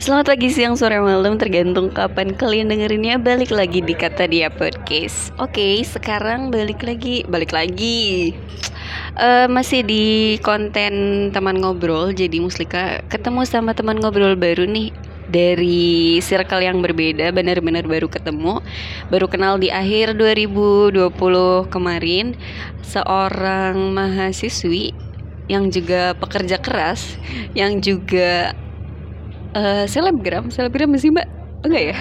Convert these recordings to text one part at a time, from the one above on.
Selamat pagi, siang, sore, malam. Tergantung kapan kalian dengerinnya. Balik lagi di Kata Dia Podcast. Oke, sekarang balik lagi. Balik lagi. Uh, Masih di konten teman ngobrol. Jadi Muslika ketemu sama teman ngobrol baru nih. Dari circle yang berbeda benar-benar baru ketemu. Baru kenal di akhir 2020 kemarin. Seorang mahasiswi yang juga pekerja keras yang juga uh, selebgram selebgram sih mbak? Enggak ya?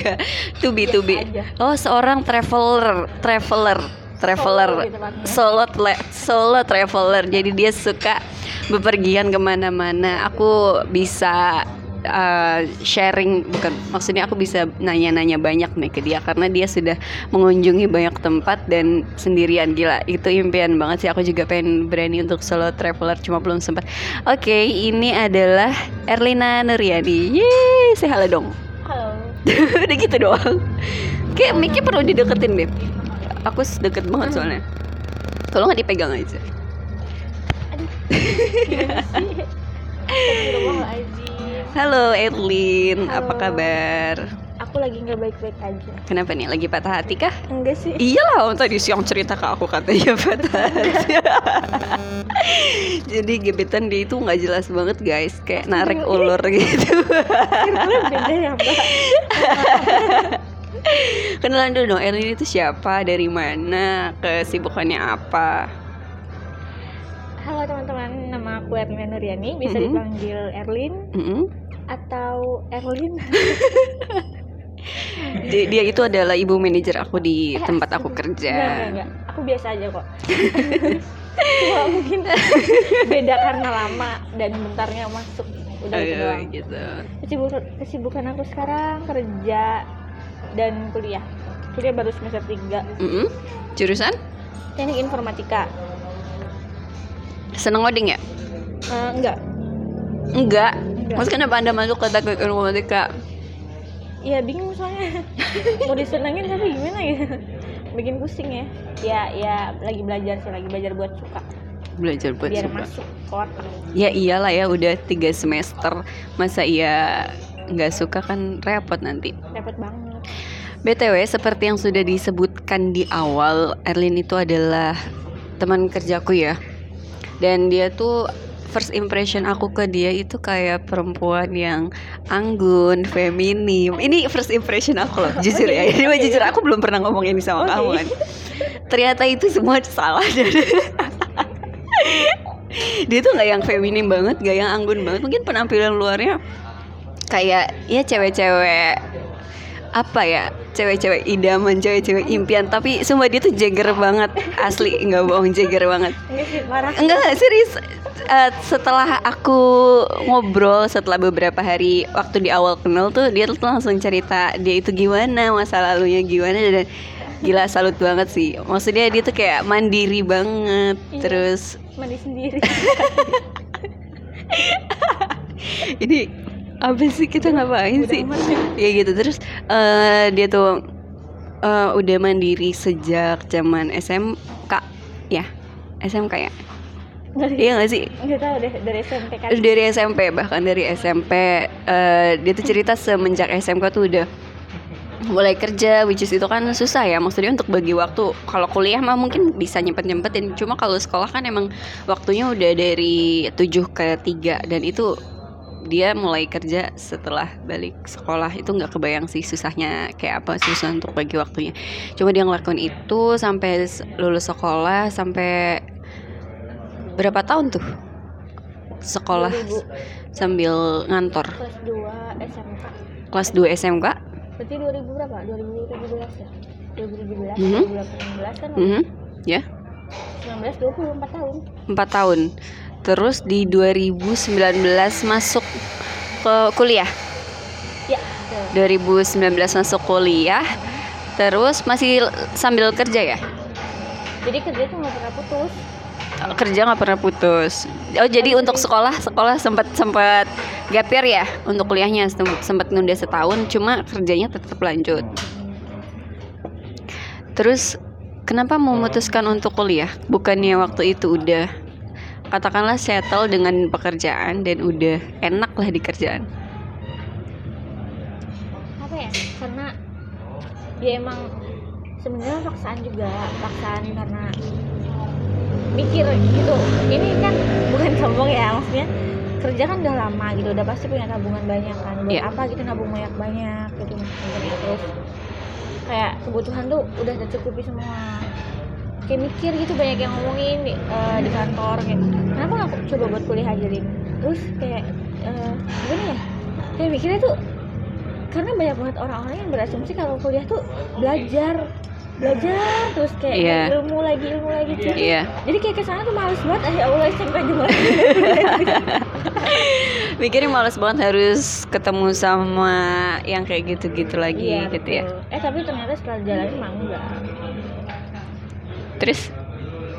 To be to be. Oh seorang traveler traveler traveler. Solo solo traveler. Jadi dia suka bepergian ke mana-mana. Aku bisa uh, sharing bukan maksudnya aku bisa nanya-nanya banyak nih ke dia karena dia sudah mengunjungi banyak tempat dan sendirian. Gila itu impian banget sih. Aku juga pengen berani untuk solo traveler cuma belum sempat oke okay, ini adalah Erlina Nuriani. Yeay say halo dong. Halo. Udah gitu doang. Kayak Miki perlu dideketin deh aku deket banget hmm. soalnya. Kalau nggak dipegang aja. Aduh Halo Edlin, Halo. apa kabar? Aku lagi nggak baik-baik aja. Kenapa nih? Lagi patah hati kah? Enggak sih. Iyalah, tadi siang cerita ke aku katanya patah hati. Jadi gebetan dia itu nggak jelas banget guys, kayak narik ulur gitu. beda ya mbak. Kenalan dulu dong, Erlin itu siapa, dari mana, kesibukannya apa? Halo teman-teman, nama aku Erlina Nuriani, bisa mm -hmm. dipanggil Erlin. Mm -hmm atau Erlin dia, dia itu adalah ibu manajer aku di eh, tempat aku kerja. enggak, enggak, aku biasa aja kok. Cuma mungkin beda karena lama dan bentarnya masuk. Udah Ayo, gitu, gitu. Kesibukan, kesibukan aku sekarang kerja dan kuliah. Kuliah baru semester 3 mm -hmm. jurusan? Teknik informatika. Seneng ngoding ya? Uh, enggak. Enggak Mas kenapa anda masuk ke teknik informatika? Ya bingung soalnya mau disenengin tapi gimana ya? Bikin pusing ya. Ya ya lagi belajar sih lagi belajar buat suka. Belajar buat Biar suka. masuk kotak. Ya iyalah ya udah tiga semester masa iya nggak suka kan repot nanti. Repot banget. BTW seperti yang sudah disebutkan di awal Erlin itu adalah teman kerjaku ya dan dia tuh first impression aku ke dia itu kayak perempuan yang anggun, feminim. Ini first impression aku loh, jujur ya. Ini okay. jujur aku belum pernah ngomong ini sama okay. kamu kan. Ternyata itu semua salah dari dia tuh nggak yang feminim banget, gak yang anggun banget. Mungkin penampilan luarnya kayak ya cewek-cewek apa ya cewek-cewek idaman cewek-cewek impian tapi semua dia tuh jagger banget. Asli nggak bohong jagger banget. Enggak serius. Uh, setelah aku ngobrol setelah beberapa hari waktu di awal kenal tuh dia tuh langsung cerita dia itu gimana masa lalunya gimana dan gila salut banget sih. Maksudnya dia tuh kayak mandiri banget iya, terus mandi sendiri. Ini apa sih? Kita ngapain sih? ya. Gitu. Terus uh, dia tuh uh, udah mandiri sejak zaman SMK ya SMK ya. Dari, iya gak sih? Gak tahu deh dari SMP kan. Dari SMP bahkan dari SMP uh, Dia tuh cerita semenjak SMK tuh udah mulai kerja which is itu kan susah ya. Maksudnya untuk bagi waktu. Kalau kuliah mah mungkin bisa nyempet nyempetin cuma kalau sekolah kan emang waktunya udah dari 7 ke 3 dan itu dia mulai kerja setelah balik sekolah itu nggak kebayang sih susahnya kayak apa susah untuk bagi waktunya. Coba dia ngelakuin itu sampai lulus sekolah sampai berapa tahun tuh sekolah 2000. sambil ngantor? Kelas 2 SMK kelas 2 SMK berarti 2000 berapa? 2017 ya? 2017 mm -hmm. 2018 kan? Mm -hmm. ya 19 20 4 tahun. 4 tahun Terus di 2019 masuk ke kuliah. Ya. 2019 masuk kuliah. Terus masih sambil kerja ya? Jadi kerja tuh nggak pernah putus. Kerja nggak pernah putus. Oh jadi untuk sekolah sekolah sempat sempat gapir ya untuk kuliahnya sempat nunda setahun. Cuma kerjanya tetap lanjut. Terus kenapa memutuskan untuk kuliah? Bukannya waktu itu udah katakanlah settle dengan pekerjaan dan udah enak lah di kerjaan. Apa ya? Karena ya emang sebenarnya paksaan juga paksaan karena mikir gitu. Ini kan bukan sombong ya maksudnya kerja kan udah lama gitu udah pasti punya tabungan banyak kan. Buat Iya. apa gitu nabung banyak banyak gitu maksudnya. Terus kayak kebutuhan tuh udah tercukupi semua kayak mikir gitu banyak yang ngomongin di, eh, di kantor kayak kenapa nggak coba buat kuliah aja Lin terus kayak eh, gimana ya kayak mikirnya tuh karena banyak banget orang-orang yang berasumsi kalau kuliah tuh belajar belajar terus kayak Iya. ilmu lagi ilmu lagi terus Iya. jadi kayak ke sana tuh males banget ya Allah SMP males Mikirnya males banget harus ketemu sama yang kayak gitu-gitu lagi Iya, gitu ya. eh tapi ternyata setelah jalan emang enggak Terus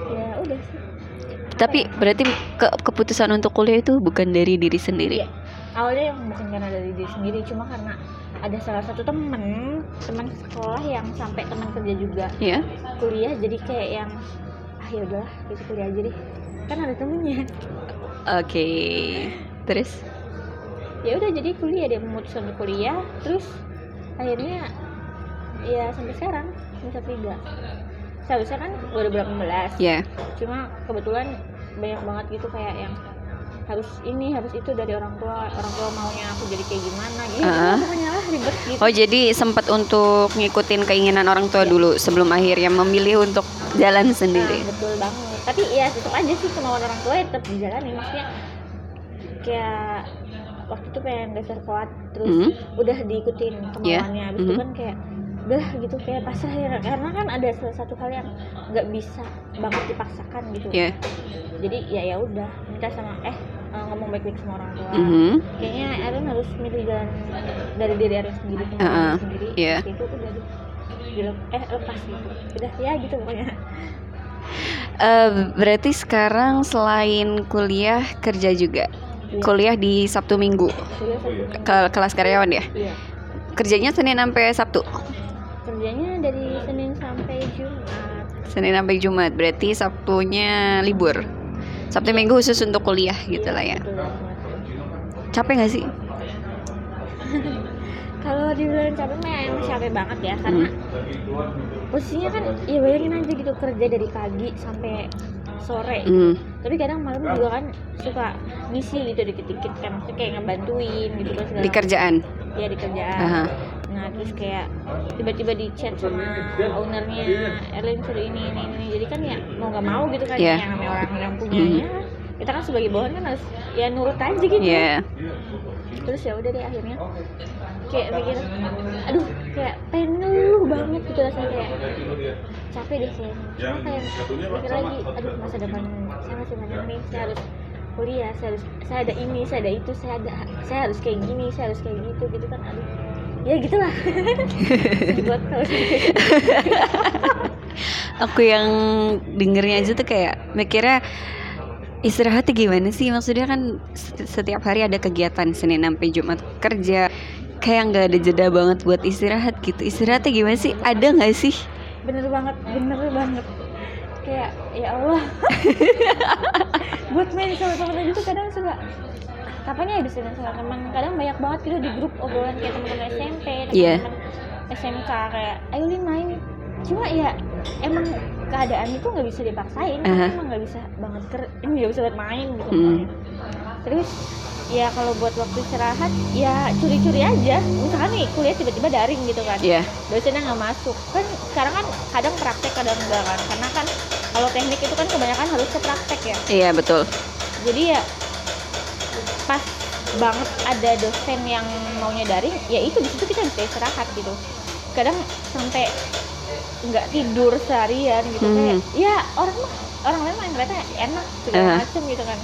ya udah sih tapi berarti ke keputusan untuk kuliah itu bukan dari diri sendiri. Iya. awalnya yang bukan karena dari diri sendiri cuma karena ada salah satu temen teman sekolah yang sampai teman kerja juga Ya. kuliah jadi kayak yang ah ya udahlah kita kuliah aja deh kan ada temennya Oke. Terus ya udah jadi kuliah dia memutuskan kuliah terus akhirnya ya sampai sekarang semester tiga seharusnya kan 2018 ya. cuma kebetulan banyak banget gitu kayak yang harus ini harus itu dari orang tua orang tua maunya aku jadi kayak gimana. Gitu pokoknya lah ribet gitu. Oh jadi sempat untuk ngikutin keinginan orang tua dulu sebelum akhirnya memilih untuk jalan Nah, sendiri. betul banget. Tapi ya tetap aja sih kemauan orang tua ya tetap dijalani. Maksudnya kayak waktu itu pengen daftar kuat terus Mhm. udah diikutin kemauannya. Habis itu Mhm. kan kayak udah gitu kayak pasrah ya karena kan ada salah satu hal yang nggak bisa banget dipaksakan gitu Ya. jadi ya ya udah minta sama eh eh, ngomong baik-baik sama orang tua Mhm. kayaknya Aaron harus milih jalan dari diri Aaron sendiri Uh-uh, jalan sendiri. Terus itu udah Dilep- eh lepas gitu udah ya gitu pokoknya Eh, berarti sekarang selain kuliah kerja juga. Iya. Kuliah di Sabtu Minggu. Ke kelas karyawan ya. iya Kerjanya Senin sampai Sabtu. Kerjanya dari Senin sampai Jumat Senin sampai Jumat. Berarti Sabtunya libur. Sabtu Minggu khusus untuk kuliah gitu lah ya. Betul. Capek gak sih? kalau dibilang capek mah emang capek banget ya karena posisinya kan ya bayangin aja gitu kerja dari pagi sampai sore Hmm. tapi kadang malam juga kan suka ngisi gitu dikit-dikit kan maksudnya kayak ngebantuin gitu kan segala Di kerjaan. ya di kerjaan Aha. nah terus kayak tiba-tiba di chat sama ownernya Erlin suruh ini ini ini jadi kan ya mau nggak mau gitu kan Iya. yang namanya orang yang punyanya kita kan sebagai bawahan kan harus ya nurut aja gitu Iya. terus ya udah deh akhirnya kayak mikir aduh kayak pengen ngeluh banget gitu rasanya kayak capek deh kayaknya cuma kayak mikir lagi aduh masa depan saya masih banyak nih saya harus kuliah saya harus saya ada ini saya ada itu saya ada saya harus kayak gini saya harus kayak gitu gitu kan aduh. Ya gitulah. Buat kalau Aku yang dengernya aja tuh kayak mikirnya istirahatnya gimana sih? Maksudnya kan set- setiap hari ada kegiatan Senin sampai Jumat kerja kayak nggak ada jeda banget buat istirahat gitu. Istirahatnya gimana sih? Ada nggak sih? bener banget bener banget kayak ya Allah buat main sama temen aja tuh kadang suka kapan ya bisa sama teman kadang banyak banget gitu di grup obrolan kayak teman-teman SMP Iya. teman-teman SMK kayak ayo Lin main cuma ya emang keadaan itu nggak bisa dipaksain Aha. emang nggak bisa banget ker ini nggak bisa buat main gitu Hmm. terus ya kalau buat waktu istirahat ya curi-curi aja misalkan nih kuliah tiba-tiba daring gitu kan Iya. dosennya nggak masuk kan sekarang kan kadang praktek kadang enggak kan karena kan kalau teknik itu kan kebanyakan harus ke praktek ya Iya betul. jadi ya pas banget ada dosen yang maunya daring ya itu di situ kita bisa istirahat gitu kadang sampai nggak tidur seharian gitu Hmm. kayak ya orang mah orang lain mah ternyata enak segala Uh-huh. macem gitu kan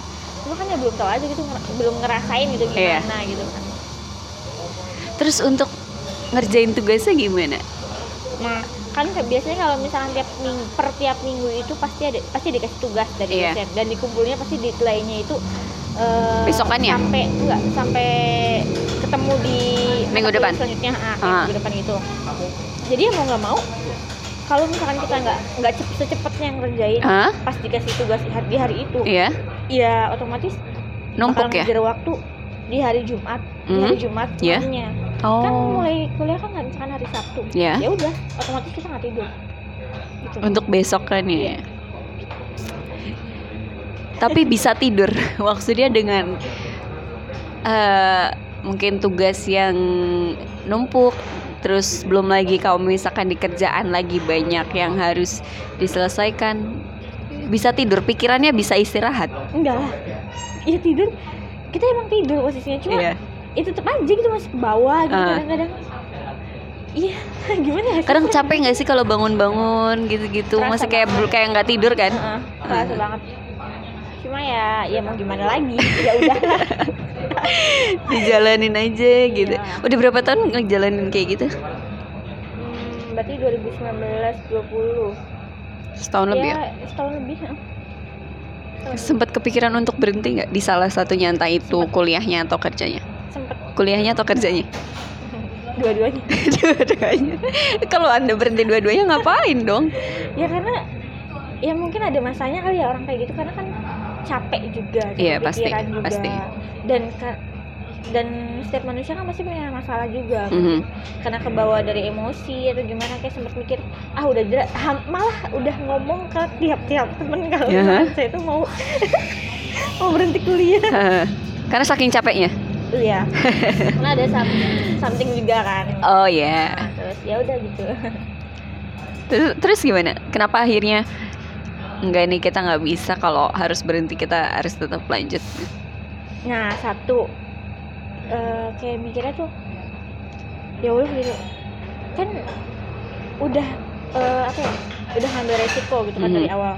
cuma kan ya belum tahu aja gitu belum ngerasain gitu Iya. gimana gitu kan Terus untuk ngerjain tugasnya gimana? Nah, kan biasanya kalau misalkan tiap minggu, per tiap minggu itu pasti ada pasti dikasih tugas dari Iya. dosen dan dikumpulnya pasti deadline-nya itu eh, Besokannya? sampai enggak sampai ketemu di Minggu depan? selanjutnya ah, Ah. minggu depan itu. Jadi ya mau nggak mau kalau misalkan kita nggak nggak cep- secepatnya ngerjain Hah? pas dikasih tugas di hari, di hari itu, Iya. ya otomatis Numpuk ya? waktu di hari Jumat, di Hmm. hari Jumat Iya. malamnya. oh kan mulai kuliah kan nggak misalkan hari Sabtu ya ya udah otomatis kita nggak tidur gitu untuk besok kan ya Iya. tapi bisa tidur maksudnya dengan eh mungkin tugas yang numpuk terus belum lagi kalau misalkan di kerjaan lagi banyak yang harus diselesaikan bisa tidur. Pikirannya bisa istirahat. Enggak lah. Ya tidur. Kita emang tidur posisinya. Cuma Iya. itu tetap aja gitu masih ke bawah gitu Ah. kadang-kadang. Iya gimana ya kadang capek nggak sih kalau bangun-bangun gitu-gitu? Masih kayak banget. kayak nggak tidur kan? Heeh, kerasa banget cuma ya ya mau gimana lagi? Ya udahlah dijalanin aja gitu. Iya. udah berapa tahun ngejalanin kayak gitu? Hmm, berarti 2019 20 setahun lebih ya? Ya setahun lebih heeh. Setahun lebih. sempat kepikiran untuk berhenti nggak di salah satunya entah itu Sempet. kuliahnya atau kerjanya? Sempet. Kuliahnya atau kerjanya? Dua-duanya. Dua-duanya. Kalau anda berhenti dua-duanya ngapain dong? Ya karena ya mungkin ada masanya kali ya orang kayak gitu. Karena kan capek juga gitu, Iya, pasti, pikiran juga. pasti. dan dan setiap manusia kan pasti punya masalah juga Mhm. karena kebawa dari emosi atau gimana kayak sempat mikir ah udah ham- malah udah ngomong ke tiap-tiap temen kalau misalkan saya tuh mau mau berhenti kuliah. Hah. karena saking capeknya? Iya. Karena ada some- something juga kan. Oh ya Nah, terus ya udah gitu. Terus, terus gimana? Kenapa akhirnya enggak nih kita nggak bisa kalau harus berhenti kita harus tetap lanjut Nah satu eh, kayak mikirnya tuh ya Allah gitu kan udah eh, apa ya udah ngambil resiko gitu kan Mhm. dari awal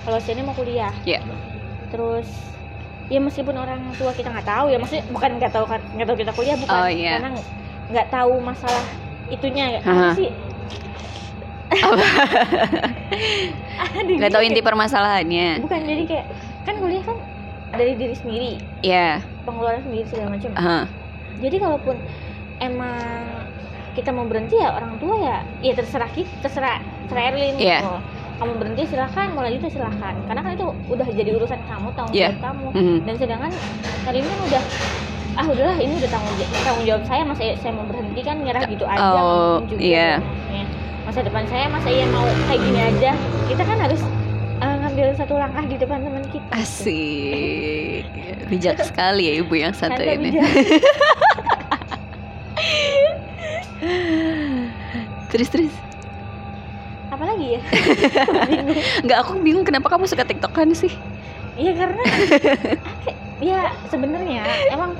kalau sini mau kuliah Iya. terus ya meskipun orang tua kita nggak tahu ya maksudnya bukan nggak tahu kan nggak tahu kita kuliah bukan Oh, iya. karena nggak- tahu masalah itunya ya Aha. sih Aduh, nggak tahu jadi inti permasalahannya bukan jadi kayak kan kuliah kan dari diri sendiri ya pengeluaran sendiri segala macam Aha. jadi kalaupun emang kita mau berhenti ya orang tua ya ya terserah kita terserah terserah Erlin Iya. gitu. kamu berhenti silahkan mau lanjut ya silahkan karena kan itu udah jadi urusan kamu tanggung Iya. jawab kamu Mhm. dan sedangkan Erlin kan udah ah udahlah ini udah tanggung jawab tanggung jawab saya masa saya mau berhenti kan nyerah gitu aja Oh, juga iya. maksudnya. Masa depan saya masa iya mau kayak gini aja. Kita kan harus eh, ngambil satu langkah di depan teman kita. Asik. Bijak sekali ya ibu yang satu Tante ini. terus terus. Apalagi ya? Bingung nggak aku bingung kenapa kamu suka tiktokan sih. Iya karena ya sebenarnya emang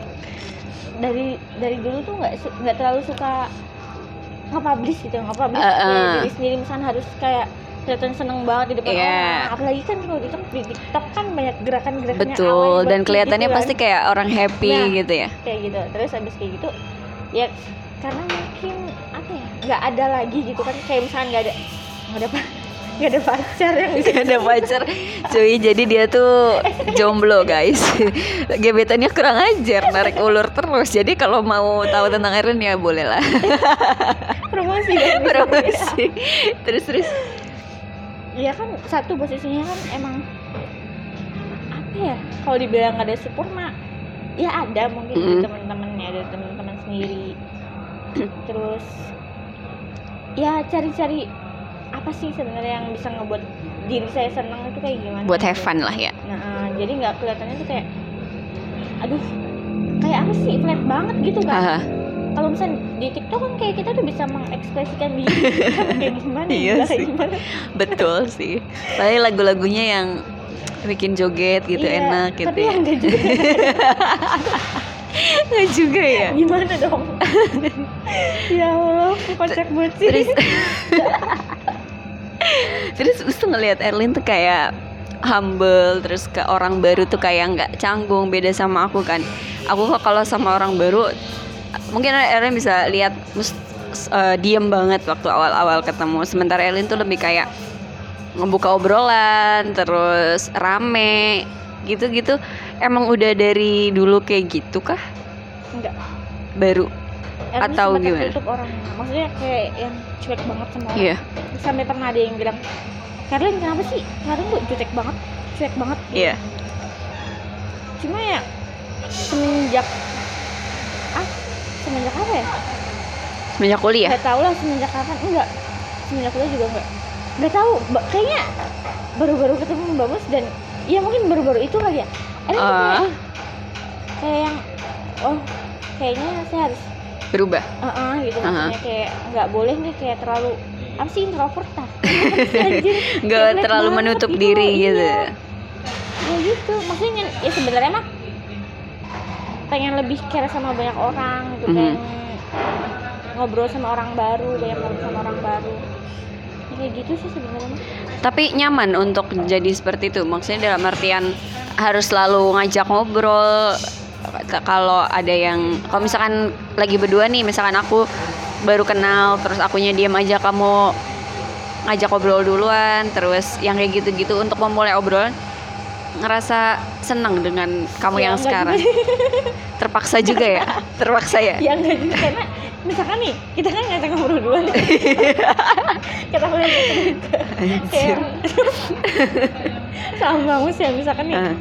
dari dari dulu tuh nggak nggak terlalu suka nge-publish gitu nge-publish Uh, kayak uh. diri sendiri misalnya harus kayak kelihatan seneng banget di depan Iya. orang apalagi kan kalau di TikTok, di TikTok kan banyak gerakan-gerakannya betul dan kelihatannya gitu kan. pasti kayak orang happy Nah. gitu ya kayak gitu terus habis kayak gitu ya karena mungkin apa ya nggak ada lagi gitu kan kayak misalnya nggak ada nggak ada nggak ada pacar yang bisa Gak ada pacar. cuy jadi dia tuh jomblo guys. Gebetannya kurang ajar narik ulur terus. Jadi kalau mau tahu tentang Erin ya boleh lah. Promosi kan promosi. Terus terus. Iya kan satu posisinya kan emang apa ya? Kalau dibilang nggak ada support mah ya ada mungkin Mm. dari teman-temannya dari teman-teman sendiri. Terus ya cari-cari apa sih sebenarnya yang bisa ngebuat diri saya senang itu kayak gimana buat have gitu. fun lah ya. Nah eh, jadi nggak kelihatannya tuh kayak aduh kayak apa sih flat banget gitu kan Haha. kalau misalnya di TikTok kan kayak kita tuh bisa mengekspresikan diri kita kayak gimana Iya nggak kayak sih. gimana? Betul sih. Paling lagu-lagunya yang bikin joget gitu Iya, enak gitu tapi ya. yang enggak juga nggak juga ya? Gimana dong? Ya Allah kocak banget sih. Terus terus tuh ngelihat Erlin tuh kayak humble terus ke orang baru tuh kayak nggak canggung beda sama aku kan. Aku kok kalau sama orang baru mungkin Erlin bisa lihat eh, diem banget waktu awal-awal ketemu. Sementara Erlin tuh lebih kayak ngebuka obrolan terus rame gitu-gitu. Emang udah dari dulu kayak gitu kah? Enggak. Baru Atau gimana? orangnya maksudnya kayak yang cuek banget sama orang. Iya. Sampai pernah ada yang bilang Karlin kenapa sih? Karlin tuh jutek banget cuek banget. Iya. Cuma ya semenjak ah semenjak apa ya? Semenjak kuliah? Nggak tahu lah semenjak kapan? Enggak. Semenjak kuliah juga enggak. Nggak tahu. Kayaknya baru-baru ketemu Mbak Mus dan ya mungkin baru-baru itu kali ya. Ada kayak, Ah, kayak yang oh kayaknya saya harus berubah Heeh, gitu Aha. maksudnya kayak nggak boleh nih kayak terlalu apa sih introvert ah anjir? nggak terlalu menutup gitu, diri iya. gitu ya gitu maksudnya ya sebenarnya mah pengen lebih care sama banyak orang gitu Mhm. pengen ngobrol sama orang baru banyak ngobrol sama orang baru Ya, kayak gitu sih sebenarnya tapi nyaman untuk jadi seperti itu maksudnya dalam artian harus selalu ngajak ngobrol kalau ada yang kalau misalkan lagi berdua nih misalkan aku baru kenal terus akunya diam aja kamu ngajak ngobrol duluan terus yang kayak gitu-gitu untuk memulai obrolan ngerasa senang dengan kamu Ya, yang sekarang. terpaksa juga ya? Terpaksa ya? Ya enggak juga karena misalkan nih kita kan ngajak ngobrol duluan kita kuliah gitu. Kayak sama bangus ya misalkan nih hmm,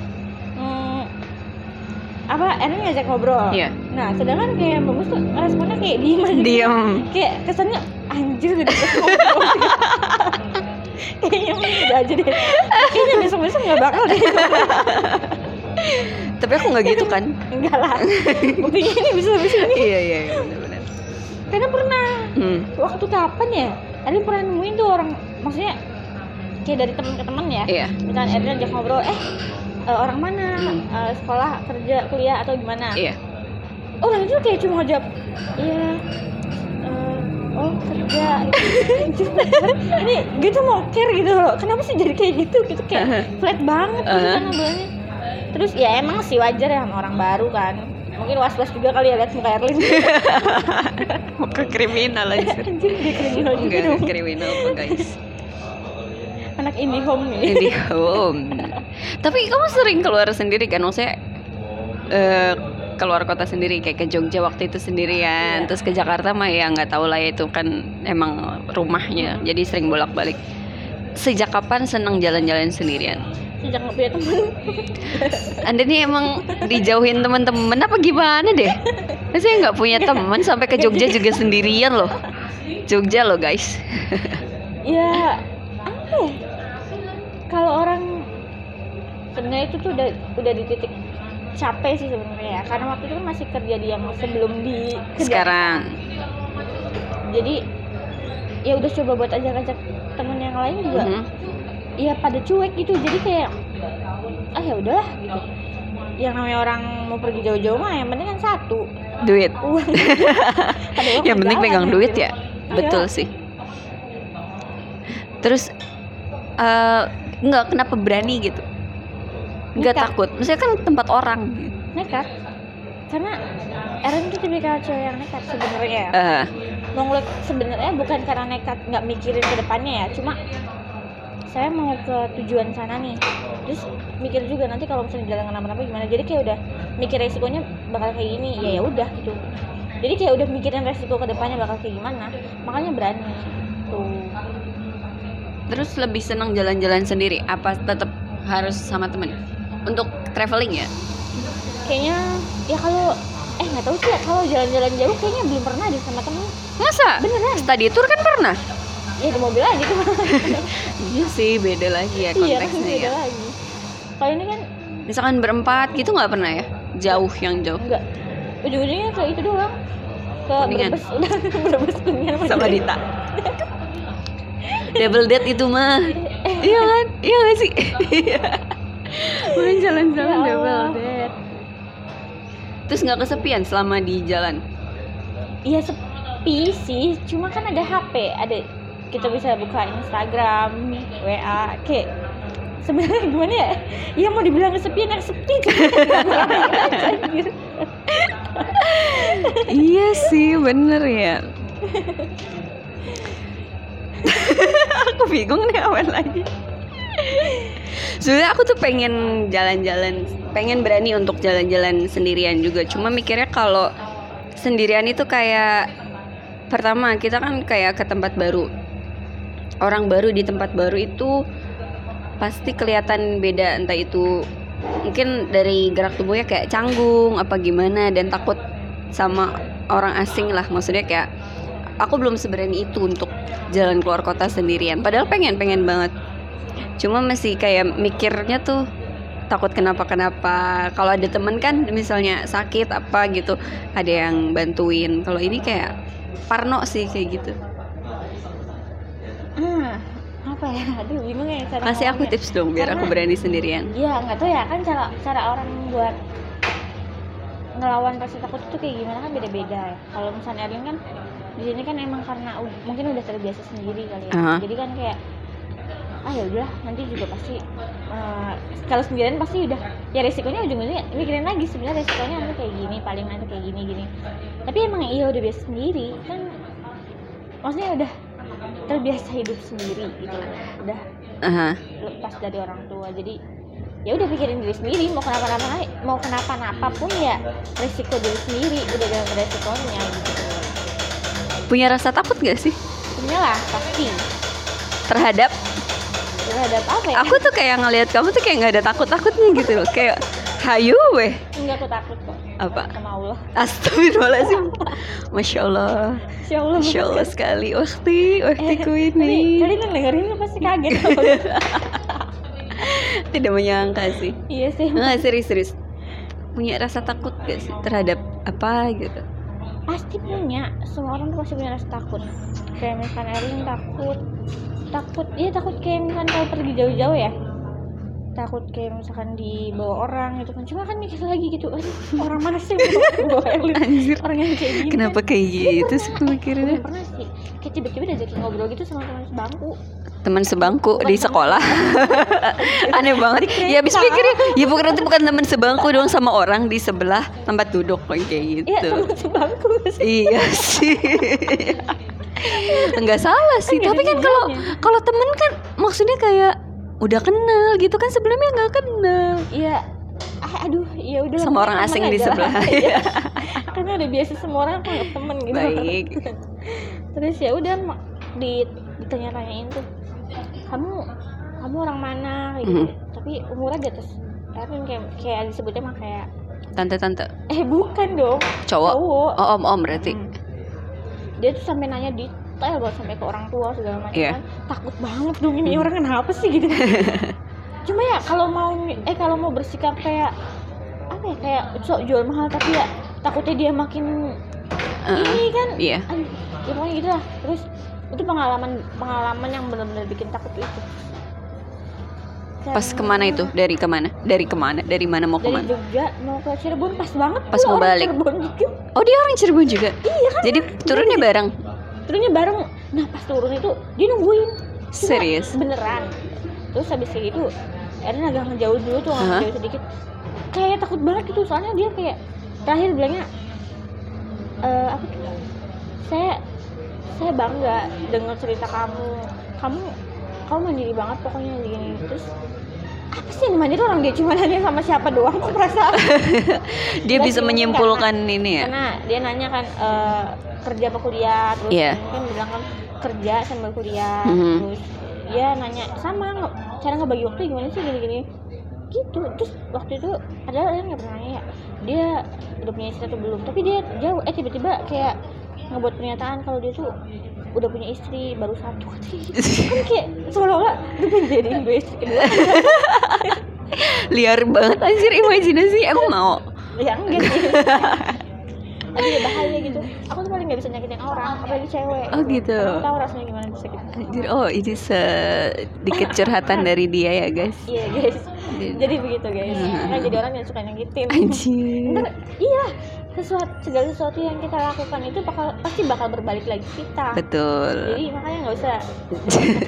apa Erin ngajak ngobrol. Iya. nah sedangkan kayak Mbak Mus tuh responnya kayak diem aja gitu. diam kayak kesannya anjir gak ngobrol kayaknya udah aja deh. Kayaknya besok besok nggak bakal deh. Tapi aku nggak gitu kan? Enggak lah. Buktinya ini bisa bisa ini. Iya iya iya benar-benar karena pernah. Hmm. waktu kapan ya? Erin pernah nemuin tuh orang maksudnya kayak dari teman ke teman ya. Iya. Misalnya Erin ajak ngobrol eh eh, orang mana? Hmm. Eh, sekolah kerja kuliah atau gimana? Iya. Orang itu kayak cuma jawab iya eh, oh kerja. Gitu. ini gitu mau care gitu loh. Kenapa sih jadi kayak gitu? Gitu kayak flat banget gitu Uh-huh. kan terus ya emang sih wajar ya sama orang baru kan. Mungkin was was juga kali ya lihat muka Erlin. Mau ke kriminal aja. Kriminal juga enggak dong. kriminal apa guys anak indie home nih. Di home. Tapi kamu sering keluar sendiri kan? Maksudnya eh, keluar kota sendiri kayak ke Jogja waktu itu sendirian. Iya. terus ke Jakarta mah ya nggak tahu lah itu kan emang rumahnya. Jadi sering bolak balik sejak kapan senang jalan-jalan sendirian? Sejak nggak punya teman anda nih emang dijauhin teman-teman apa gimana deh? Saya nggak punya teman sampai ke Jogja juga sendirian loh. Jogja loh guys. Ya apa ya kalau orang sebenarnya itu tuh udah udah di titik capek sih sebenarnya ya. Karena waktu itu kan masih kerja di yang sebelum di kerja. sekarang. Jadi ya udah coba buat ajak-ajak temen yang lain juga. Mhm. ya pada cuek gitu. Jadi kayak ah ya udahlah gitu. Yang namanya orang mau pergi jauh-jauh mah yang penting kan satu. Duit. Uang yang penting pegang duit gitu. ya. Betul sih. Terus eh nggak kenapa berani gitu? Nggak takut. Maksudnya kan tempat orang. Nekat. Karena Erin tuh tipikal cewek yang nekat sebenarnya. Ya Eh, mau ngeliat sebenarnya bukan karena nekat nggak mikirin ke depannya ya. Cuma saya mau ke tujuan sana nih. Terus mikir juga nanti kalau misalnya jalan kenapa-napa gimana. Jadi kayak udah mikir resikonya bakal kayak gini. Ya ya udah gitu. Jadi kayak udah mikirin resiko ke depannya bakal kayak gimana. Makanya berani. Tuh terus lebih senang jalan-jalan sendiri apa tetap harus sama temen? Untuk traveling ya? Kayaknya ya kalau eh nggak tahu sih ya kalau jalan-jalan jauh kayaknya belum pernah deh sama temen. Masa? Beneran. Study tour kan pernah? Ya di mobil aja tuh iya sih beda lagi ya iya konteksnya beda ya. lagi. Kalau ini kan misalkan berempat gitu nggak pernah ya? Jauh yang jauh. Enggak ujung-ujungnya ke itu doang. Ke Kuningan. Brebes. Udah Brebes kuningan sama Dita double date itu mah. Iya kan? Iya gak sih? Iya. main jalan-jalan Ya double date. Terus nggak kesepian selama di jalan? Iya sepi sih. Cuma kan ada HP ada kita bisa buka Instagram WA kayak sebenarnya gimana ya? Ya mau dibilang kesepian yang sepi iya sih bener ya aku bingung nih apa lagi. Sebenarnya aku tuh pengen jalan-jalan pengen berani untuk jalan-jalan sendirian juga. Cuma mikirnya kalau sendirian itu kayak pertama kita kan kayak ke tempat baru. Orang baru di tempat baru itu pasti kelihatan beda entah itu mungkin dari gerak tubuhnya kayak canggung apa gimana dan takut sama orang asing lah. Maksudnya kayak aku belum seberani itu untuk jalan keluar kota sendirian. Padahal pengen pengen banget. Cuma masih kayak mikirnya tuh takut kenapa-kenapa. Kalau ada temen kan misalnya sakit apa gitu ada yang bantuin. Kalau ini kayak parno sih kayak gitu. Ah apa ya? Aduh bingung ya cara kasih aku tips dong biar aku Karena- berani sendirian. Iya nggak tahu ya kan cara cara orang buat ngelawan rasa takut itu kayak gimana kan beda-beda ya. Kalau misalnya Erlin kan di sini kan emang karena mungkin udah terbiasa sendiri kali ya. Aha. Jadi kan kayak ah ya udah nanti juga pasti eh, kalau sendirian pasti udah ya resikonya ujung-ujungnya mikirin lagi sebenarnya resikonya nanti kayak gini paling nanti kayak gini gini tapi emang iya udah biasa sendiri kan maksudnya udah terbiasa hidup sendiri gitu udah Aha. lepas dari orang tua jadi ya udah pikirin diri sendiri mau kenapa-napa mau kenapa-napa pun ya resiko diri sendiri udah dalam resikonya gitu punya rasa takut gak sih? Punya lah pasti. Terhadap? Terhadap apa ya? Aku tuh kayak ngelihat kamu tuh kayak nggak ada takut takutnya gitu loh. Kayak hayu weh. Enggak aku takut kok. Apa? Sama Allah. Astagfirullahaladzim. Masya Allah. Insya Allah. Masya Allah sekali. Waktu Waktiku ini. kalian yang dengerin pasti kaget. Tidak menyangka sih. Iya sih. Nggak serius-serius Punya rasa takut gak sih Terhadap apa gitu pasti punya. Semua orang tuh pasti punya rasa takut. Kayak misalkan Erlin takut takut iya takut kayak misalkan kalau pergi jauh-jauh ya. Takut kayak misalkan dibawa orang gitu kan. Cuma kan mikir lagi gitu aduh orang mana sih bawa, Erlin Anjir. Orang yang kayak gini. Kenapa kayak gitu sih pemikirannya? Belum pernah sih. Kayak tiba-tiba diajakin ngobrol gitu sama teman sebangku Teman sebangku di sekolah. Aneh banget. Ya habis pikirnya Ya bukan nanti bukan teman sebangku dong Sama orang di sebelah tempat duduk Kayak iya gitu teman sebangku. Iya sih. Enggak salah sih Kan nggak Tapi kan kalau bedanya. kalau temen kan Maksudnya kayak Udah kenal gitu kan Sebelumnya nggak kenal. Iya. Ah, aduh ya udah Sama orang asing di sebelah. Iya. karena udah biasa semua orang kan temen gitu. Baik. terus ya udah di ditanya-tanyain tuh kamu kamu orang mana gitu. Mhm. tapi umurnya di atas Erwin kayak kayak disebutnya mah kayak Tante-tante. Eh bukan dong. Cowok. Cowok. Oh om-om berarti. Hmm. dia tuh sampai nanya detail banget sampai ke orang tua segala macam Iya. kan. Takut banget dong ini orang kenapa sih gitu cuma ya kalau mau eh kalau mau bersikap kayak apa ya kayak sok jual mahal tapi ya takutnya dia makin Heeh. ini kan. Iya. Aduh ya pokoknya gitu lah. Terus itu pengalaman pengalaman yang benar-benar bikin takut itu Pas ke mana itu? Dari ke mana? Dari ke mana? Dari mana mau dari ke mana? Jogja mau ke Cirebon pas banget Pas mau balik. Cirebon gitu Oh dia orang Cirebon juga? iya kan Jadi turunnya bareng? turunnya bareng nah pas turun itu dia nungguin Cuma Serius? beneran terus habis kayak gitu Erin agak ngejauh dulu tuh ngejauh sedikit kayak takut banget gitu soalnya dia kayak terakhir bilangnya "Eh, apa tuh saya saya bangga dengar cerita kamu. Kamu kamu mandiri banget pokoknya gini terus apa sih yang mandiri orang dia? Cuma nanya sama siapa doang kok perasaan? Dia bisa sih, menyimpulkan ini ya? karena dia nanya kan eh, kerja apa kuliah? Terus Iya. mungkin bilang kan kerja sambil kuliah. Mhm. terus dia nanya sama cara ngebagi waktu gimana sih? Gini-gini. Gitu. Terus waktu itu ada yang nggak pernah nanya. Ya, dia udah punya istri atau belum tapi dia jauh. Eh tiba-tiba kayak ngebuat pernyataan kalau dia tuh udah punya istri baru satu. Kan kayak seolah-olah udah pengen jadiin gue istri kedua. Liar banget anjir imajinasi. Emang mau? ya enggak sih. Tapi ya bahaya gitu. Aku tuh paling nggak bisa nyakitin orang apalagi cewek. Oh gitu. Aku tahu rasanya gimana bisa gitu. Anjir, oh ini sedikit curhatan dari dia ya guys. Iya guys jadi begitu guys. Makanya jadi orang yang suka nyakitin Anjir iya sesuatu segala sesuatu yang kita lakukan itu bakal pasti bakal berbalik lagi kita. Betul. Jadi makanya nggak usah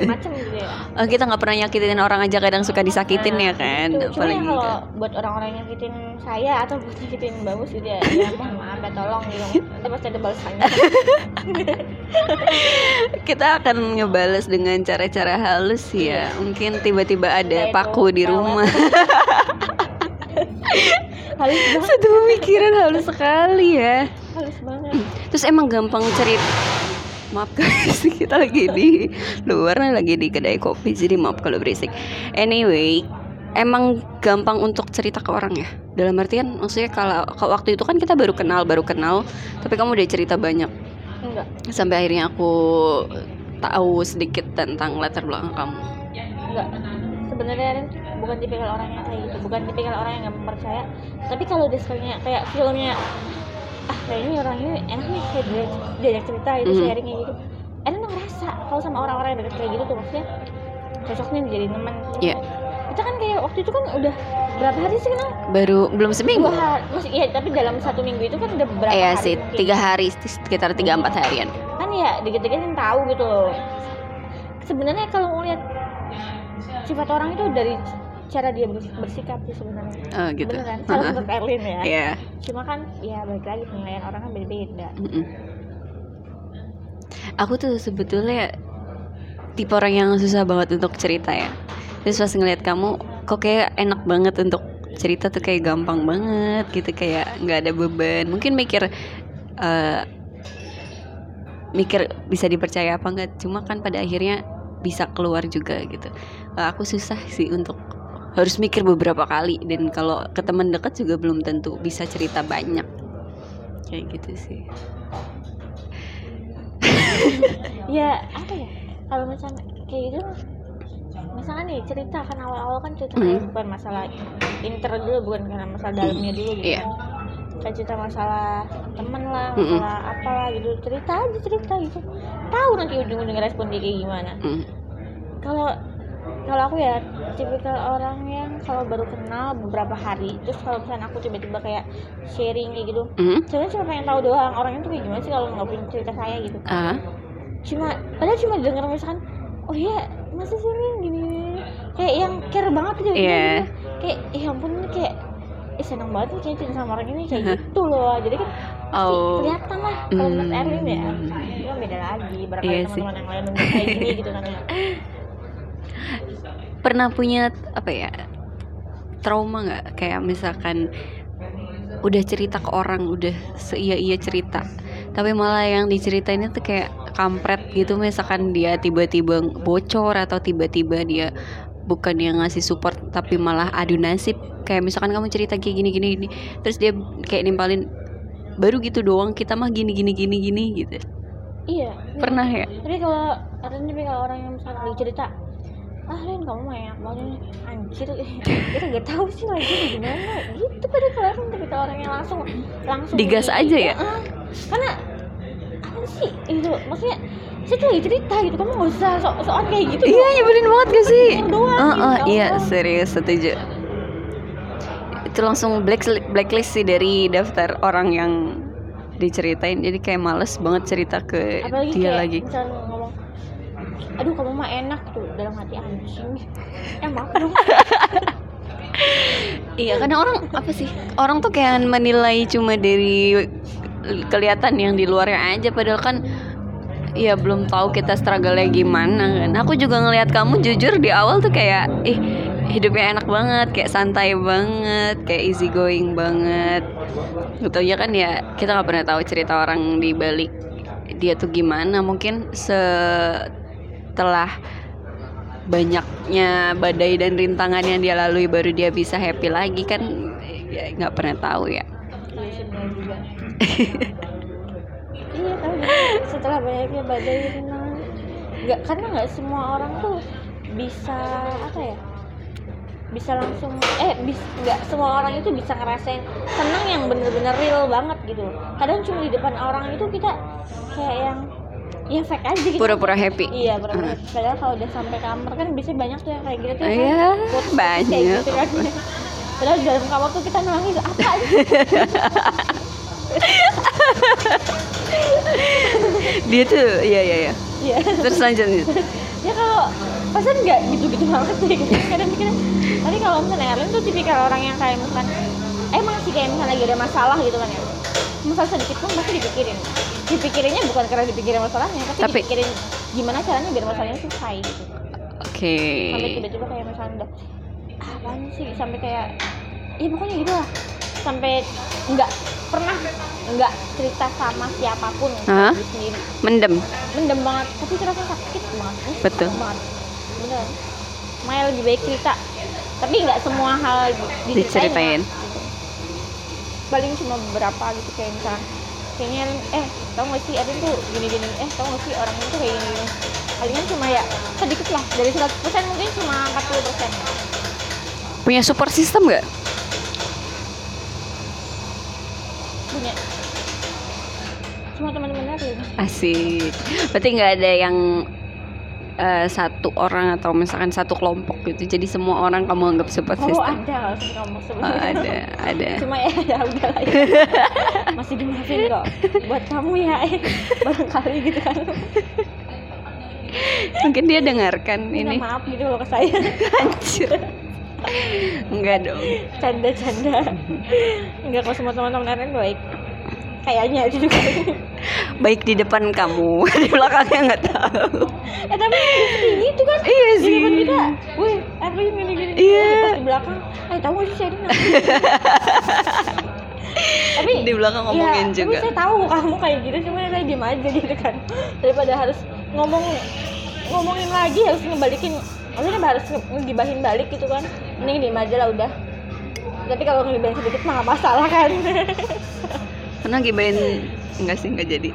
macam gitu ya. Oh, kita nggak pernah nyakitin orang aja kadang suka disakitin ya kan? Itu. Cuma ya kalau kan. buat orang-orang yang nyakitin saya atau buat nyakitin bagus gitu ya, ya mohon maaf ya tolong gitu. Nanti pasti ada balasannya. kita akan ngebales dengan cara-cara halus ya. Mungkin tiba-tiba ada Kayak paku di rumah halus banget, satu pemikiran halus sekali ya. Halus banget. terus emang gampang cerita maaf guys. Kita lagi di luar lagi di kedai kopi jadi maaf kalau berisik. Anyway emang gampang untuk cerita ke orang ya? Dalam artian maksudnya kalau kalau waktu itu kan kita baru kenal baru kenal tapi kamu udah cerita banyak. Enggak. Sampai akhirnya aku tahu sedikit tentang latar belakang kamu. Enggak. Sebenarnya bukan tipikal orang yang kayak gitu bukan tipikal orang yang nggak percaya. Tapi kalau dia sekalinya kayak filmnya ah kayaknya orang ini enak nih kayak dia diajak cerita itu Mhm. sharing kayak gitu. Eren tuh ngerasa kalau sama orang-orang yang deket kayak gitu tuh maksudnya cocok nih jadi teman Iya. kita kan kayak waktu itu kan udah berapa hari sih kenal? Baru belum seminggu. Dua hari masih iya tapi dalam satu minggu itu kan udah berapa Iya sih mungkin. tiga hari sekitar tiga empat harian. Kan ya dikit-dikit kan tahu gitu loh. Sebenarnya kalau mau lihat sifat orang itu dari cara dia bers- bersikap sih sebenarnya oh gitu bener kan kalau menurut Erlin ya Iya. cuma kan ya balik lagi penilaian orang kan beda-beda Mm-mm. Aku tuh sebetulnya tipe orang yang susah banget untuk cerita ya. Terus pas ngeliat kamu, kok kayak enak banget untuk cerita tuh kayak gampang banget gitu kayak nggak ada beban. Mungkin mikir eh, mikir bisa dipercaya apa enggak. Cuma kan pada akhirnya bisa keluar juga gitu. Eh, aku susah sih untuk harus mikir beberapa kali dan kalau ke teman dekat juga belum tentu bisa cerita banyak kayak gitu sih. ya apa ya kalau misalnya kayak gitu misalnya nih cerita kan awal-awal kan cerita Hmm. bukan masalah inter dulu bukan karena masalah dalamnya dulu gitu Iya. kan. cerita masalah temen lah Mm-mm. masalah apalah gitu cerita aja cerita gitu tahu nanti ujung-ujungnya respon dia kayak gimana Mm. kalau kalau aku ya tipikal orang yang kalau baru kenal beberapa hari terus kalau misalnya aku tiba-tiba kayak sharing kayak gitu Mm. sebenarnya cuma pengen tahu doang orangnya tuh kayak gimana sih kalau nggak punya cerita saya gitu Ah. cuma padahal cuma denger misalkan oh iya masa sih Min gini, kayak yang care banget gitu gitu. kayak ya ampun ini kayak eh seneng banget nih kayak cerita sama orang ini kayak gitu loh jadi kan Oh. kelihatan lah kalau Hmm. Erwin ya itu beda lagi barangkali Iya sih. teman-teman yang lain kayak gini gitu kan ya pernah punya apa ya trauma nggak? Kayak misalkan udah cerita ke orang udah seia iya cerita. Tapi malah yang diceritain itu kayak kampret gitu misalkan dia tiba-tiba bocor atau tiba-tiba dia bukan yang ngasih support tapi malah adu nasib. Kayak misalkan kamu cerita kayak gini gini gini terus dia kayak nimpalin baru gitu doang kita mah gini gini gini gini gitu. Iya. Pernah ya? Tapi kalau ada nih kalau orang yang misalnya lagi cerita ah Ren kamu enak banget nih anjir kita gak tahu sih lagi gimana gitu pada kalau orang tapi kalau orang yang langsung langsung Digas di- aja ya? Heeh. karena apa sih itu maksudnya saya tuh lagi cerita gitu kamu gak usah so soal kayak gitu Iya nyebelin banget gak sih? Doang, doang, Heeh, gitu. iya serius setuju. Itu langsung black blacklist sih dari daftar orang yang diceritain. Jadi kayak males banget cerita ke apalagi dia kayak lagi. misalnya aduh kamu mah enak tuh dalam hati anjing maaf dong Iya kadang orang apa sih? Orang tuh kayak menilai cuma dari kelihatan yang di luarnya aja. Padahal kan ya belum tahu kita struggle-nya gimana kan. Aku juga ngelihat kamu jujur di awal tuh kayak ih hidupnya enak banget, kayak santai banget, kayak easy going banget. Gitu ya kan ya kita nggak pernah tahu cerita orang di balik dia tuh gimana. Mungkin setelah banyaknya badai dan rintangan yang dia lalui baru dia bisa happy lagi kan? Ya nggak pernah tahu ya. Iya kan? Setelah banyaknya badai rintangan. Nggak karena nggak semua orang tuh bisa apa ya bisa langsung eh bis nggak semua orang itu bisa ngerasain senang yang bener-bener real banget gitu. Kadang cuma di depan orang itu kita kayak yang ya fake aja. Gitu pura-pura happy. Iya benar padahal kalau udah sampai kamar kan biasanya banyak tuh yang kayak gitu tuh kan. Iya, Quotes banyak. kayak gitu kan. Padahal di dalam kamar tuh kita nangis. Apa dia tuh iya iya iya. Iya. Terus lanjutnya ya kalau pasan nggak gitu-gitu banget sih. Kadang mikirnya tapi kalau misalnya Erlin tuh tipikal orang yang kayak misalkan emang sih kayak misalnya lagi ada masalah gitu kan ya masalah sedikit pun pasti dipikirin. Dipikirinnya bukan karena dipikirin masalahnya tapi, Tapi- dipikirin gimana caranya biar masalahnya selesai gitu. Oke. Sampai tiba-tiba kayak misalnya udah ah, apaan sih? Sampai kayak ya pokoknya gitu lah. Sampai nggak pernah nggak cerita sama siapa pun diri sendiri. Mendem? Mendem banget. Tapi terasa sakit banget. Betul. banget. Bener Maya lebih baik cerita. Tapi nggak semua hal di- Diceritain. Gitu. paling cuma beberapa gitu kayak misalnya kayaknya eh tau gak sih Erin tuh gini gini eh tau gak sih orang itu kayak gini gini kalian cuma ya sedikit lah dari 100% mungkin cuma 40 persen. Punya support system nggak? Punya. Cuma teman-temannya tuh asik. Berarti nggak ada yang uh, satu orang atau misalkan satu kelompok gitu. Jadi semua orang kamu anggap support oh system ada kalau kamu Oh, ada ada. Cuma ya ya udah lah ya. masih dimaafin kok. Buat kamu ya eh. Barangkali gitu kan. Mungkin dia dengarkan minta ini. maaf gitu loh ke saya. Anjir. Enggak dong. Canda canda enggak kok semua teman-teman Eren baik. Kayaknya itu juga baik di depan kamu di belakangnya nggak tahu. Eh tapi gitu kan iya di sih. depan kita. Wih aku gini gini Iya. pas di belakang. Eh tahu sih ini tapi di belakang ngomongin ya, juga. tapi saya tahu kamu kayak gitu cuma saya diem aja gitu kan. Daripada harus ngomong ngomongin lagi harus ngebalikin maksudnya harus nge- ngegibahin balik gitu kan. Mending diem aja lah udah. Tapi kalau ngegibahin sedikit mah masalah kan karena gibain enggak sih enggak jadi.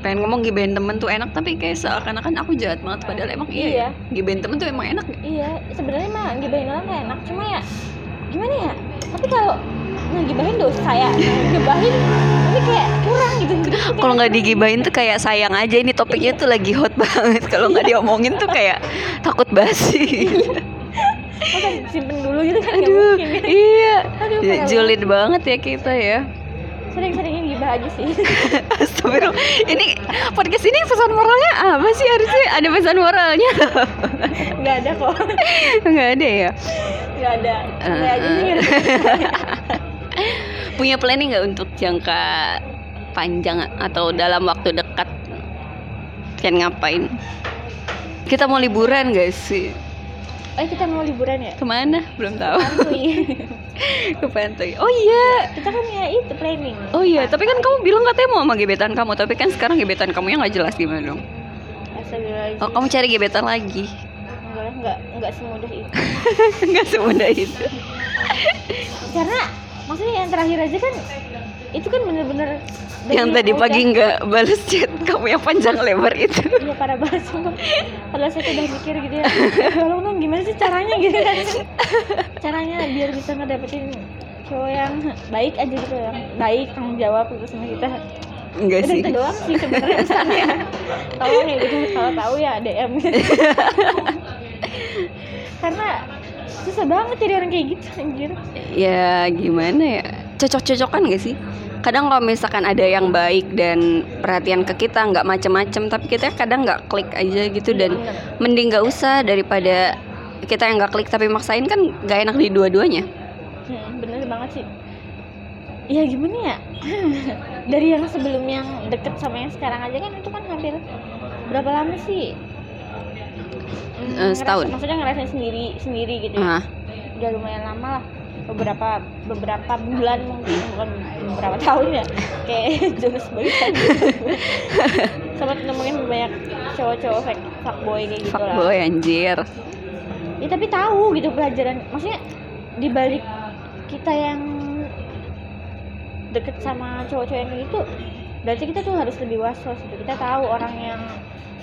Pengen ngomong gibain temen tuh enak tapi kayak seakan-akan aku jahat banget padahal emang iya, Iya. ya. gibain temen tuh emang enak. Ya? iya sebenarnya mah ngegibahin orang tuh enak cuma ya gimana ya? Tapi kalau ngegibahin dosa ya ngegibahin ini kayak kurang gitu. Kayak kalau nggak kurang. digibain tuh kayak sayang aja ini topiknya tuh lagi hot banget. Kalau nggak diomongin tuh kayak takut basi. Masa simpen dulu gitu kan aduh mungkin. kan iya. Aduh, julid banget ya kita ya sering-seringin gibah aja sih. Astagfirullah. Ini podcast ini pesan moralnya apa sih harusnya? Ada pesan moralnya? Nggak ada kok. Nggak ada ya? Nggak ada. Aja sih. Eh, punya planning nggak untuk jangka panjang atau dalam waktu dekat? Kan ngapain? Kita mau liburan gak sih eh kita mau liburan ya? Ke mana? Belum tahu. Ke pantai. Oh iya. Kita kan ya itu planning. Oh iya. Tapi kan kamu bilang katanya mau sama gebetan kamu. Tapi kan sekarang gebetan kamu yang nggak jelas. Gimana dong? Oh kamu cari gebetan lagi. Enggak enggak enggak semudah itu. Nggak semudah itu. Karena maksudnya yang terakhir aja kan itu kan bener-bener yang tadi pagi nggak balas chat kamu yang panjang lebar itu. Iya parah banget sumpah. Padahal saya udah mikir gitu ya. Tolong dong gimana sih caranya gitu kan? Caranya biar bisa ngedapetin cowok yang baik aja gitu yang baik tanggung jawab gitu sama kita. Enggak Udah sih. itu doang sih sebenarnya pesannya Tolong ya gitu. Kalau tahu ya DM Karena susah banget jadi orang kayak gitu anjir. Ya gimana ya cocok-cocokan gak sih? Kadang kalau misalkan ada yang baik dan perhatian ke kita nggak macem-macem tapi kita kadang nggak klik aja gitu. Dan Bener. mending nggak usah daripada kita yang nggak klik tapi maksain kan nggak enak di dua-duanya. Hmm, bener banget sih. Ya gimana ya? Dari yang sebelum yang deket sama yang sekarang aja kan itu kan hampir berapa lama sih? Hmm, Eh, setahun. ngerasa- maksudnya ngerasain sendiri sendiri gitu ya. udah lumayan lama lah beberapa beberapa bulan mungkin bukan beberapa tahun ya. Kayak Jonas Bagan sempat nemuin banyak cowok-cowok fake fuckboy kayak gitu lah. Fuckboy anjir. Ya tapi tahu gitu pelajaran. Maksudnya di balik kita yang deket sama cowok-cowok yang gitu berarti kita tuh harus lebih was-was gitu kita tahu orang yang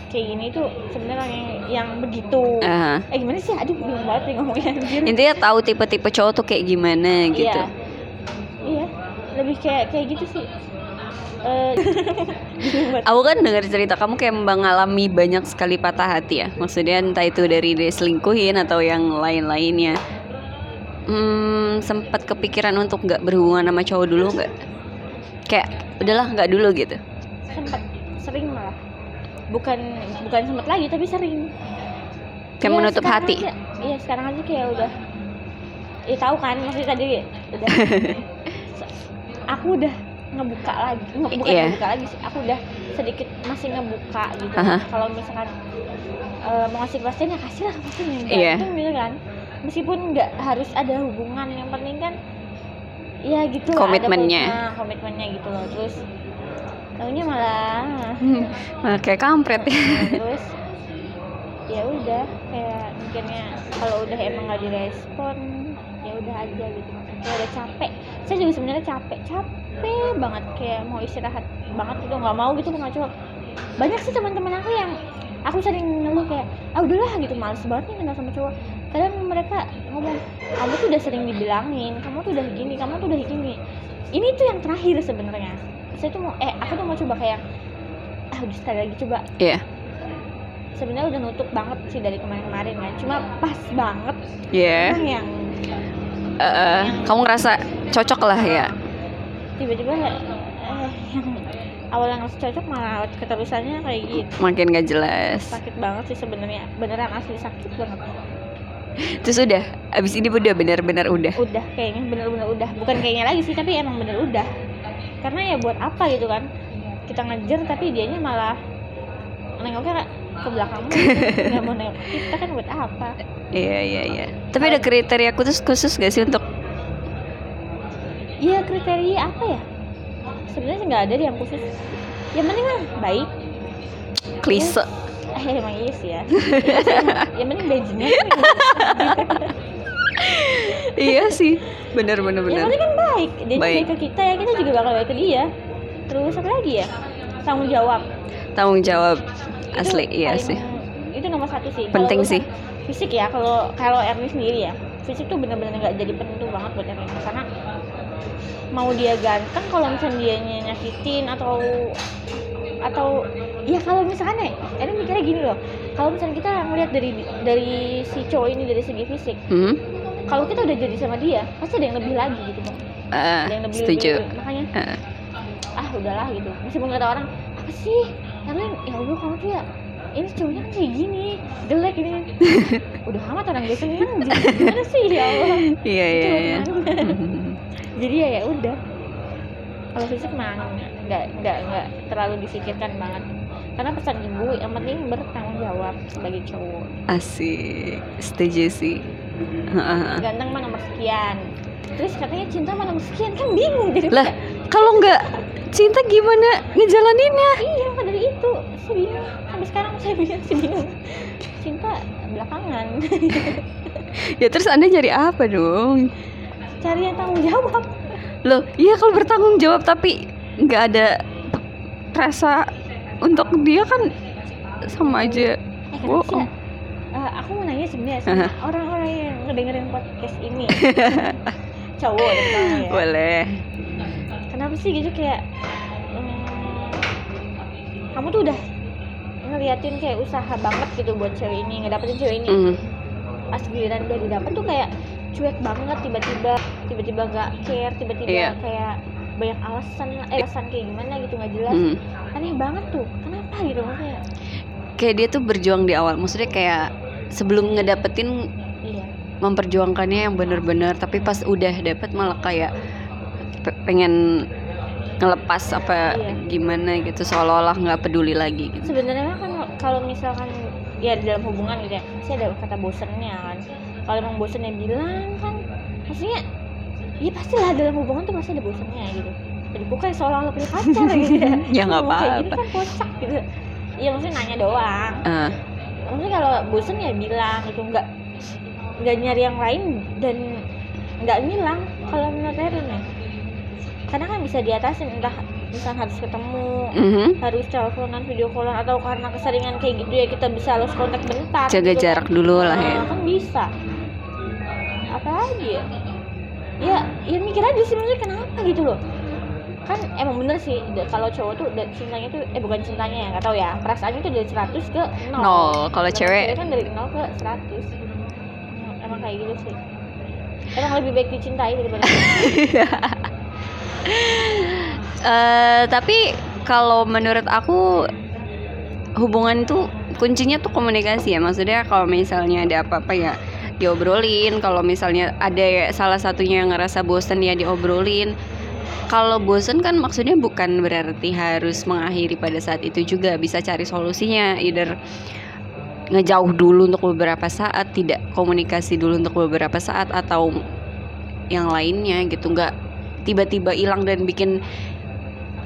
kayak gini tuh sebenarnya yang, yang begitu Ah. eh gimana sih aduh bingung banget nih ngomongnya intinya tahu tipe-tipe cowok tuh kayak gimana gitu iya iya lebih kayak kayak gitu sih Eh. Aku kan dengar cerita kamu kayak mengalami banyak sekali patah hati ya. Maksudnya entah itu dari diselingkuhin atau yang lain-lainnya. Hmm, sempat kepikiran untuk nggak berhubungan sama cowok dulu nggak? Kayak udahlah nggak dulu gitu. sempat sering malah bukan bukan sempat lagi tapi sering Kayak Ya, menutup hati. aja- iya sekarang aja kayak udah ya tahu kan maksudnya tadi udah aku udah ngebuka lagi nge, bukan Iya. ngebuka lagi sih aku udah sedikit masih ngebuka gitu Aha. kalau misalkan eh, mau ngasih kepastian ya kasih lah kepastian yang Iya. gitu kan meskipun nggak harus ada hubungan yang penting kan ya gitu ada Komitmennya. kom- nah, komitmennya gitu loh terus tahunya malah Nah, kayak kampret. Ya. terus ya udah kayak mikirnya kalau udah emang nggak direspon ya udah aja gitu. Kayak udah capek. Saya juga sebenarnya capek capek banget. Kayak mau istirahat banget gitu nggak mau gitu cowok banyak sih teman-teman aku yang aku sering ngeluh kayak ah udahlah gitu males banget nih kenal sama cowok kadang mereka ngomong kamu tuh udah sering dibilangin kamu tuh udah gini kamu tuh udah gini ini tuh yang terakhir sebenarnya saya tuh mau eh aku tuh mau coba kayak ah udah sekali lagi coba Iya. sebenarnya udah nutup banget sih dari kemarin-kemarin kan cuma pas banget Iya. orang yang Eh, eh, kamu ngerasa cocok lah ya? tiba-tiba eh, yang awal yang cocok malah keterusannya kayak gitu. Makin gak jelas. sakit banget sih sebenarnya. Beneran asli sakit banget. Terus udah, abis ini udah benar-benar udah. udah kayaknya bener-bener udah. Bukan kayaknya lagi sih tapi emang bener udah. Karena ya buat apa gitu kan? Kita ngejar tapi dianya malah nengoknya ke belakang nggak mau nengok kita kan buat apa? Iya iya iya. Tapi ada kriteria khusus khusus gak sih untuk Iya kriteria apa ya sebenarnya sih nggak ada yang khusus yang penting mah baik. Klise? eh emang iya sih ya. Yang penting gajinya iya sih, bener bener yang bener. penting kan baik. Dia Baik. baik. ke kita ya. Kita juga bakal baik ke dia. Terus apa lagi ya? Tanggung jawab. Tanggung jawab. Itu asli, iya paling- sih. itu nomor satu sih. Penting sih. fisik ya. Kalau kalau Erni sendiri ya. Fisik tuh bener-bener nggak jadi penentu banget buat Erni karena mau dia ganteng kalau misalnya dia nyakitin atau atau ya kalau misalkan ya Erni mikirnya gini loh. Kalau misalnya kita ngeliat dari dari si cowok ini dari segi fisik Hmm? kalau kita udah jadi sama dia pasti ada yang lebih lagi gitu bang. Eh, ada yang lebih setuju. lebih- makanya Eh, ah udahlah gitu. Meskipun kata orang apa sih? Karena ya Allah kamu tuh ya ini cowoknya kan kayak gini jelek ini. Udah amat orang seneng jadi gimana sih ya Allah? Iya iya iya. Jadi ya ya udah. Kalau fisik mah nggak nggak nggak terlalu disikirkan banget. Karena pesan ibu yang penting bertanggung jawab sebagai cowok. Asik, setuju sih. Ganteng mah nomor sekian. Terus katanya cinta mah nomor sekian. Kan bingung jadi Lah, kalau nggak cinta gimana ngejalaninnya? iya maka dari itu. Saya bingung. Sampai sekarang saya bingung saya bingung. Cinta belakangan. Ya terus anda nyari apa dong? Cari yang tanggung jawab Loh, iya kalau bertanggung jawab tapi nggak ada rasa untuk dia kan sama aja. eh kenapa sih. Eh, aku mau nanya sebenarnya sama orang-orang yang ngedengerin podcast ini cowok terutama ya Boleh. kenapa sih gitu kayak hmm, kamu tuh udah ngeliatin kayak usaha banget gitu buat cewek ini ngedapetin cewek ini Mm. pas giliran udah didapet tuh kayak cuek banget tiba-tiba tiba-tiba gak care tiba-tiba Iya. kayak banyak alasan eh alasan kayak gimana gitu nggak jelas Mm. aneh banget tuh kenapa gitu maksudnya Kayak dia tuh berjuang di awal, maksudnya kayak sebelum ngedapetin iya memperjuangkannya yang bener-bener, tapi pas udah dapet malah kayak pe- pengen ngelepas apa Iya. gimana gitu seolah-olah nggak peduli lagi gitu. sebenarnya kan kalau misalkan ya di dalam hubungan gitu ya pasti ada kata bosennya kan kalau emang bosennya bilang kan. Maksudnya ya pastilah dalam hubungan tuh pasti ada bosennya gitu. Jadi bukan seolah-olah punya pacar gitu. Ya Ya, nggak kayak apa-apa. kan kocak gitu. Iya maksudnya nanya doang. Eh, maksudnya kalau bosen ya bilang gitu. Nggak nggak nyari yang lain dan nggak ngilang kalau menurut Erin ya karena kan bisa diatasin entah misal harus ketemu mhm. harus teleponan video callan atau karena keseringan kayak gitu ya kita bisa lost kontak bentar Jaga gitu. jarak kan. dulu lah ya. Nah, kan bisa apa lagi ya? Ya ya mikir aja sih maksudnya kenapa gitu loh. Kan emang bener sih kalau cowok tuh cintanya tuh eh bukan cintanya ya nggak tahu ya. Perasaannya tuh dari 100 ke 0 Nol. Kalau cewek kan dari 0 ke 100 emang, kayak gitu sih. Emang lebih baik dicintai daripada Eh, tapi kalau menurut aku hubungan itu kuncinya tuh komunikasi ya. Maksudnya kalau misalnya ada apa-apa ya diobrolin. Kalau misalnya ada ya salah satunya yang ngerasa bosen ya diobrolin. Kalau bosen kan maksudnya bukan berarti harus mengakhiri pada saat itu juga bisa cari solusinya. Either ngejauh dulu untuk beberapa saat, tidak komunikasi dulu untuk beberapa saat atau yang lainnya gitu nggak tiba-tiba hilang dan bikin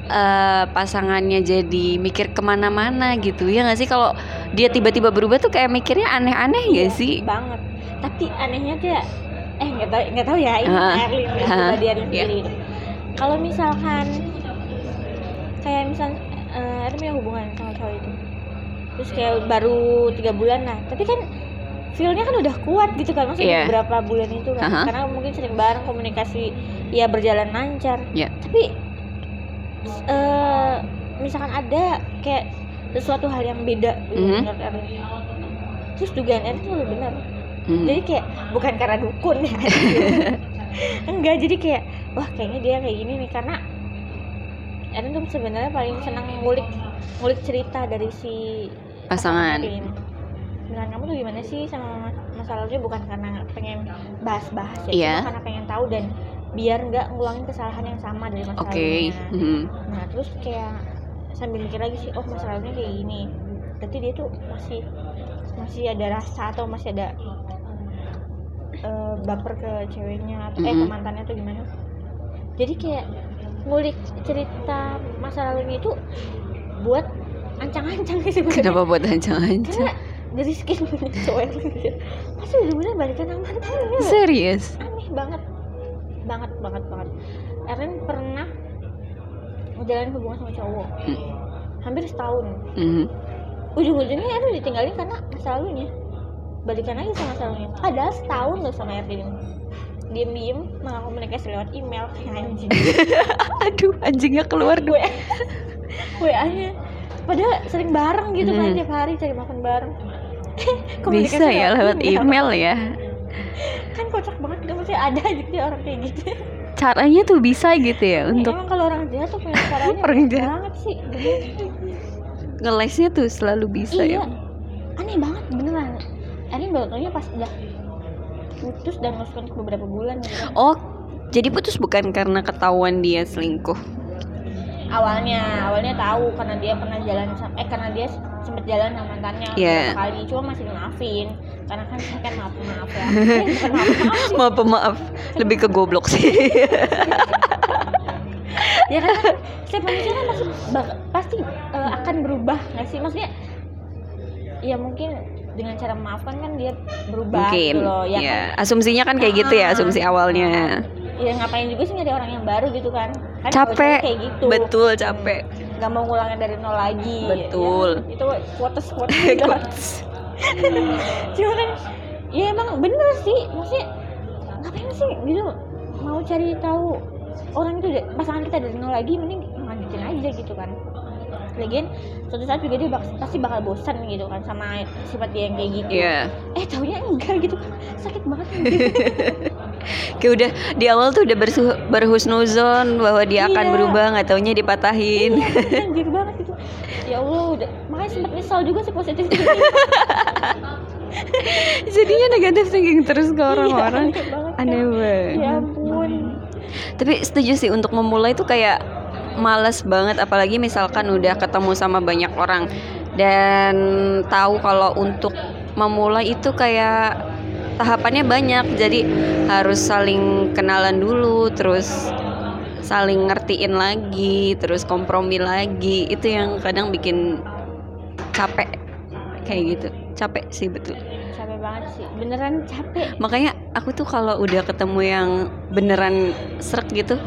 eh, pasangannya jadi mikir ke mana-mana gitu ya nggak sih kalau dia tiba-tiba berubah tuh kayak mikirnya aneh-aneh gak sih banget tapi anehnya ya eh nggak tahu nggak tahu ya ini Ah, Erlin ah, pribadi Erlin iya. sendiri kalau misalkan kayak misal uh, ada punya hubungan sama cowok itu terus kayak baru tiga bulan lah tapi kan feelnya kan udah kuat gitu kan maksudnya yeah. beberapa bulan itu kan uh -huh. karena mungkin sering bareng komunikasi ya berjalan lancar yeah. tapi uh, misalkan ada kayak sesuatu hal yang beda gitu mm -hmm. menurut Erin terus dugaan Erin itu benar mm. jadi kayak bukan karena dukun ya enggak jadi kayak wah kayaknya dia kayak gini nih karena Erin tuh sebenarnya paling senang ngulik ngulik cerita dari si pasangan dengan kamu tuh gimana sih sama masalahnya bukan karena pengen bahas-bahas ya yeah. karena pengen tahu dan biar nggak ngulangin kesalahan yang sama dari masa okay. lalunya. Mm-hmm. Nah terus kayak sambil mikir lagi sih, oh masalahnya kayak gini. Berarti dia tuh masih masih ada rasa atau masih ada uh, baper ke ceweknya atau mm-hmm. eh ke mantannya tuh gimana? Jadi kayak ngulik cerita masa lalunya itu buat ancang-ancang sih Kenapa buat ancang-ancang? Dari skin cowok gitu. Masih bener-bener balikan sama mantannya. Serius? Aneh banget banget banget banget Erin pernah menjalani hubungan sama cowok hmm. hampir setahun hmm. Ujung-ujungnya Erin ditinggalin karena masa lalunya. Balikan lagi sama masa lalunya. Padahal setahun loh sama Erin diem-diem malah komunikasi lewat email. Anjing. Aduh anjingnya keluar dong. WA nya padahal sering bareng gitu kan, hmm. kan tiap hari cari makan bareng. Bisa ya lewat email. ya? Kan kocak banget gak mesti ada gitu orang kayak gitu. Caranya tuh bisa gitu ya, ya untuk emang kalau orang jahat tuh punya caranya. Orang jahat. Banget sih ngelesnya tuh selalu bisa iya. ya. Aneh banget beneran. Ini baru pas udah putus dan ngasuhin beberapa bulan gitu. oh jadi putus bukan karena ketahuan dia selingkuh? Awalnya awalnya tahu karena dia pernah jalan sama eh karena dia sempet jalan sama mantannya yeah. kali cuma masih maafin. Karena kan saya kan maaf maaf ya. Maaf maaf. Lebih ke goblok sih ya kan? Setiap manusia kan pasti pasti uh, akan berubah nggak sih? Maksudnya ya mungkin dengan cara memaafkan kan dia berubah mungkin gitu loh ya, ya. Kan? asumsinya kan kayak gitu ya asumsi awalnya. Ya ngapain juga sih nyari orang yang baru gitu kan, kan capek. kayak gitu. Betul capek. Nggak mau ngulangin dari nol lagi betul. Ya, itu quotes quotes gitu. Cuma kan ya emang bener sih. Maksudnya ngapain sih gitu mau cari tahu orang itu pasangan kita dari nol lagi mending lanjutin aja gitu kan. Lagian suatu saat juga dia bak pasti bakal bosan gitu kan sama sifat dia yang kayak gitu. Yeah. eh taunya enggak gitu sakit banget. Kayak udah di awal tuh udah bersuh, berhusnuzon bahwa dia akan iya. berubah nggak taunya dipatahin. Iya, anjir banget gitu. Ya allah udah makanya sempat nyesal juga sih positif jadinya negatif thinking terus ke iya, orang-orang. iya, aneh aneh banget. Ya ampun tapi setuju sih untuk memulai tuh kayak males banget apalagi misalkan udah ketemu sama banyak orang. Dan tahu kalau untuk memulai itu kayak tahapannya banyak jadi harus saling kenalan dulu terus saling ngertiin lagi terus kompromi lagi. Itu yang kadang bikin capek kayak gitu. Capek sih betul sih. Beneran capek. Makanya aku tuh kalau udah ketemu yang beneran serak gitu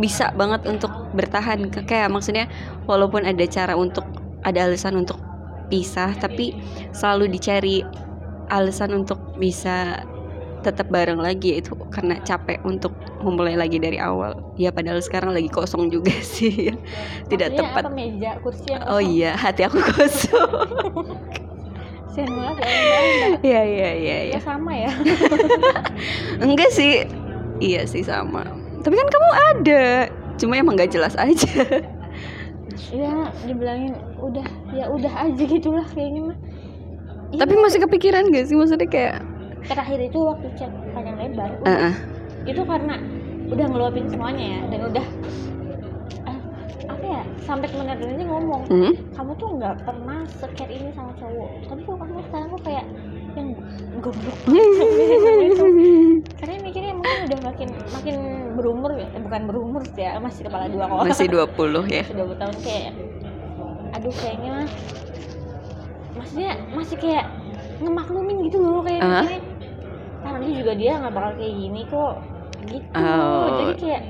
bisa banget untuk bertahan. Kayak maksudnya walaupun ada cara untuk ada alasan untuk pisah tapi selalu dicari alasan untuk bisa tetap bareng lagi itu karena capek untuk memulai lagi dari awal. Ya padahal sekarang lagi kosong juga sih. Tidak Maksudnya tepat. apa meja kursi yang oh iya hati aku kosong ya ya ya ya sama ya? Enggak sih. Iya sih sama. Tapi kan kamu ada cuma emang gak jelas aja. Ya dibilangin udah ya udah aja gitulah kayaknya mah. Ya, tapi masih kepikiran gak sih? Maksudnya kayak terakhir itu waktu chat panjang lebar uh -uh. itu karena udah ngeluapin semuanya ya dan udah apa ya sampai temen ini ngomong hmm? kamu tuh nggak pernah secare ini sama cowok. Tapi kok kamu sekarang kok kayak yang goblok karena mikirnya mungkin udah makin makin berumur ya? Eh, bukan berumur sih ya masih kepala dua kok masih 20 ya. Masih 20 tahun kayak aduh kayaknya maksudnya masih kayak ngemaklumin gitu loh kayak uh -huh. mikirnya karena juga dia nggak bakal kayak gini kok. Gitu. Oh. jadi kayak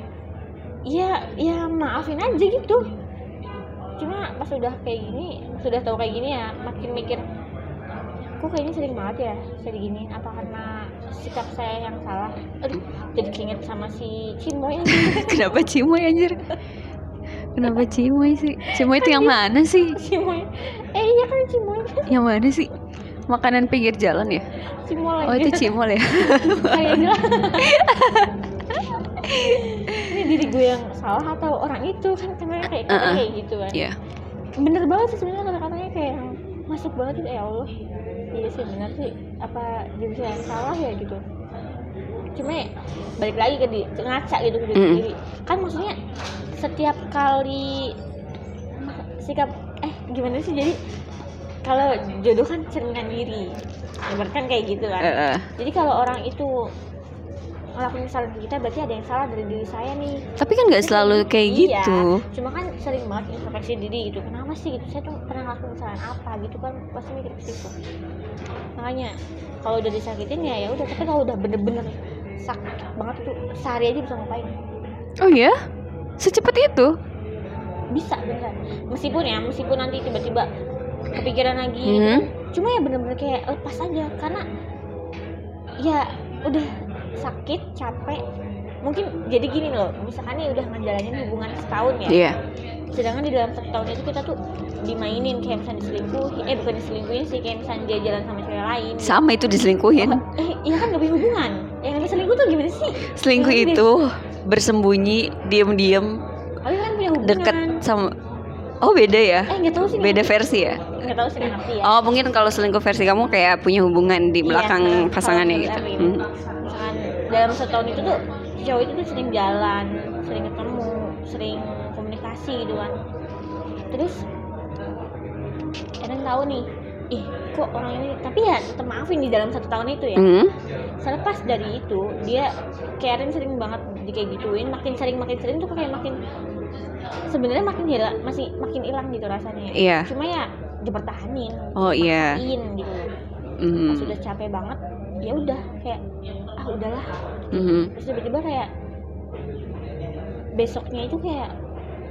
ya ya maafin aja gitu. Cuma pas udah kayak gini sudah tahu kayak gini ya makin mikir kok kayaknya sering banget ya saya gini? Apa karena sikap saya yang salah? Aduh jadi keinget sama si Cimoy kenapa Cimoy anjir? Kenapa Cimoy sih? Cimoy itu yang mana sih? Cimoy. Eh iya kan Cimoy. Yang mana sih? Makanan pinggir jalan ya? Cimol oh itu Cimol ya. Kayaknya diri gue yang salah atau orang itu kan kemarin kayak uh -uh. kayak gitu kan yeah. bener banget sih sebenarnya kata-katanya kayak masuk banget gitu ya Allah iya sih benar sih apa diri saya yang salah ya gitu cuma ya, balik lagi ke di ngaca gitu ke diri mm. sendiri kan maksudnya setiap kali sikap eh gimana sih jadi kalau jodoh kan cerminan diri kan kayak gitu kan uh, uh. jadi kalau orang itu ngelakuin kesalahan kita berarti ada yang salah dari diri saya nih. Tapi kan nggak selalu kayak iya, gitu. Cuma kan sering banget introspeksi diri gitu. Kenapa sih gitu? Saya tuh pernah ngelakuin kesalahan apa gitu kan? Pasti mikir ke situ. Makanya kalau udah disakitin ya ya udah. Tapi kalau udah bener-bener sakit banget tuh sehari aja bisa ngapain? Oh ya secepat itu? Bisa beneran meskipun ya meskipun nanti tiba-tiba kepikiran lagi hmm. gitu, cuma ya bener-bener kayak lepas aja. Karena ya udah sakit capek mungkin jadi gini loh misalkan nih udah ngejalanin hubungan setahun ya yeah. sedangkan di dalam satu tahun itu kita tuh dimainin kayak misalnya diselingkuhin eh bukan diselingkuhin sih kayak misalnya dia jalan sama cewek lain sama itu diselingkuhin oh, eh iya kan gak punya hubungan yang namanya selingkuh tuh gimana sih selingkuh yang itu deh. bersembunyi diem-diem oh, kan punya hubungan deket sama Oh beda ya? Eh nggak tahu sih. Beda versi ya? Nggak tahu sih ngerti ya. Oh mungkin kalau selingkuh versi kamu kayak punya hubungan di iya, belakang iya, pasangannya gitu. Hmm dalam setahun itu tuh cowok itu tuh sering jalan sering ketemu sering komunikasi gitu kan terus Eren tahu nih ih kok orang ini tapi ya tetap maafin di dalam satu tahun itu ya mm. selepas dari itu dia kayak Eren sering banget di kayak gituin makin sering makin sering tuh kayak makin sebenarnya makin hilang masih makin hilang gitu rasanya yeah. cuma ya dipertahanin oh iya yeah. gitu mm. pas sudah capek banget ya udah kayak ah udahlah. Mm-hmm. terus tiba-tiba kayak besoknya itu kayak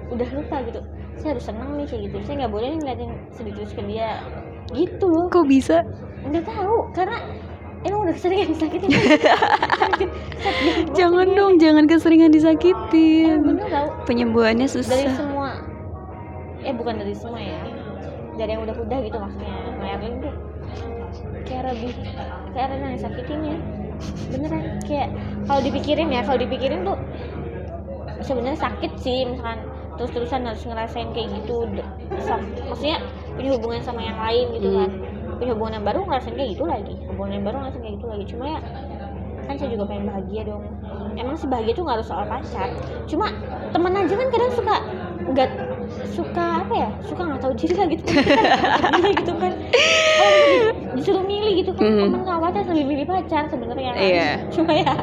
udah lupa gitu. Saya harus senang nih kayak gitu. Saya nggak boleh ngeliatin sedih terus ke dia. Gitu loh. Kok bisa? Nggak tahu karena emang udah keseringan disakitin. Jangan dong jangan keseringan disakitin. Bener penyembuhannya susah. Dari semua eh bukan dari semua ya. Dari yang udah-udah gitu maksudnya. Tuh kayak lebih kayak Rena yang sakitinnya beneran kayak kalau dipikirin ya kalau dipikirin tuh sebenarnya sakit sih misalkan terus-terusan harus ngerasain kayak gitu maksudnya punya hubungan sama yang lain gitu kan. Hmm. punya hubungan yang baru ngerasain kayak gitu lagi. Hubungan yang baru ngerasain kayak gitu lagi. Cuma ya kan saya juga pengen bahagia dong. Emang sih bahagia tuh gak harus soal pacar. Cuma temen aja kan kadang suka nggak suka apa ya suka nggak tahu diri lah gitu. Kan gitu kan. Oh, disuruh milih gitu kan mm. temen sama pacar lebih milih pacar sebenarnya kan. Iya. cuma ya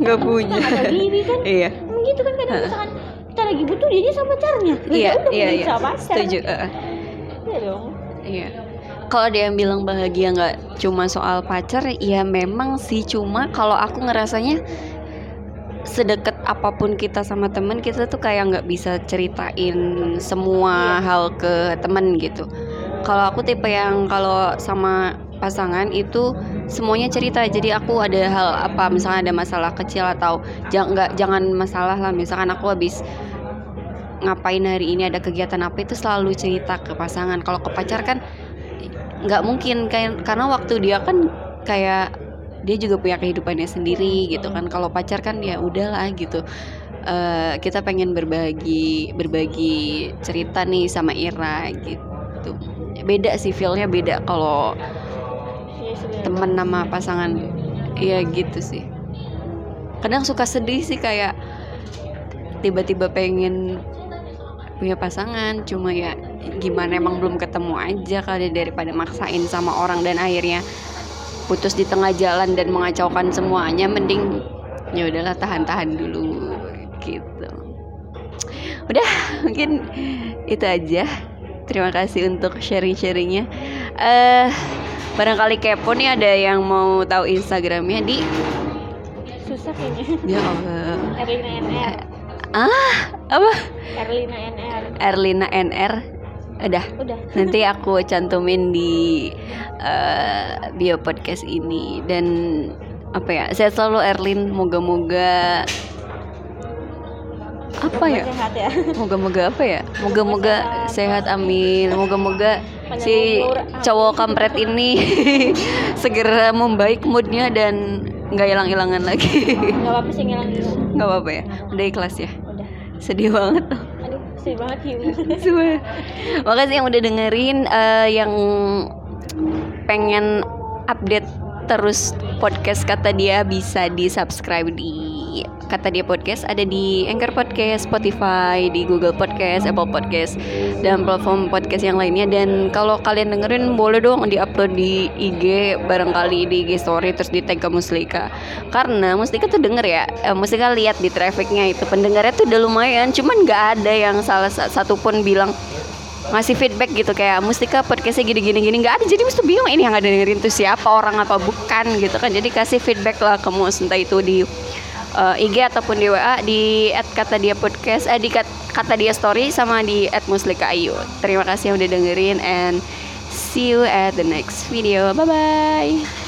nggak punya. nggak tahu diri kan. Iya. Gitu kan kadang misalkan kita lagi butuh dia sama pacarnya. Iya udah iya iya. sama pacar. Setuju uh. iya dong. Iya. Kalau ada yang bilang bahagia nggak cuma soal pacar ya memang sih. Cuma kalau aku ngerasanya sedekat apa pun kita sama temen kita tuh kayak nggak bisa ceritain semua iya. hal ke temen gitu. Kalau aku tipe yang kalau sama pasangan itu semuanya cerita. Jadi aku ada hal apa misalnya ada masalah kecil atau jangan nggak jangan masalah lah. Misalkan aku habis ngapain hari ini ada kegiatan apa itu selalu cerita ke pasangan. Kalau ke pacar kan nggak mungkin kayak karena waktu dia kan kayak dia juga punya kehidupannya sendiri gitu kan. Kalau pacar kan ya udahlah gitu. Uh, kita pengen berbagi berbagi cerita nih sama Ira gitu. Beda sih feelnya beda kalau teman nama pasangan. Ya gitu sih. Kadang suka sedih sih kayak tiba-tiba pengen punya pasangan cuma ya gimana emang belum ketemu aja kali daripada maksain sama orang dan akhirnya putus di tengah jalan dan mengacaukan semuanya mending ya udahlah tahan-tahan dulu gitu. Udah mungkin itu aja. Terima kasih untuk sharing-sharingnya. Eh uh, barangkali kepo nih ada yang mau tahu instagramnya di? Susah kayaknya. Ya Allah. Erlina NR ah apa? Erlina NR Erlina NR udah. Udah. Nanti aku cantumin di uh, bio podcast ini. Dan apa ya saya selalu Erlin moga-moga apa ya? ya. Moga-moga apa ya? Moga-moga sehat amin. Moga-moga si cowok kampret ini segera membaik moodnya dan nggak hilang-hilangan lagi. Nggak apa-apa sih dulu nggak apa-apa ya? Udah ikhlas ya? Udah. Sedih banget aduh sedih banget hiu. Makasih yang udah dengerin eh, yang pengen update terus podcast kata dia bisa di subscribe di kata dia podcast ada di Anchor Podcast, Spotify, di Google Podcast, Apple Podcast dan platform podcast yang lainnya. Dan kalau kalian dengerin boleh dong di-upload di IG barangkali di IG story terus di tag ke Muslika. Karena Muslika tuh denger ya eh, Muslika lihat di trafficnya itu. Pendengarnya tuh udah lumayan cuman nggak ada yang salah sa- satu pun bilang ngasih feedback gitu kayak Mustika podcastnya gini gini. Gini nggak ada. Jadi mesti bingung ini yang ada dengerin tuh siapa orang apa bukan? Gitu kan. Jadi kasih feedback lah ke Mus entah itu di uh, IG ataupun di WA di kata dia podcast eh di kat- kata dia story sama di @muslika ayu terima kasih yang udah dengerin and see you at the next video. Bye bye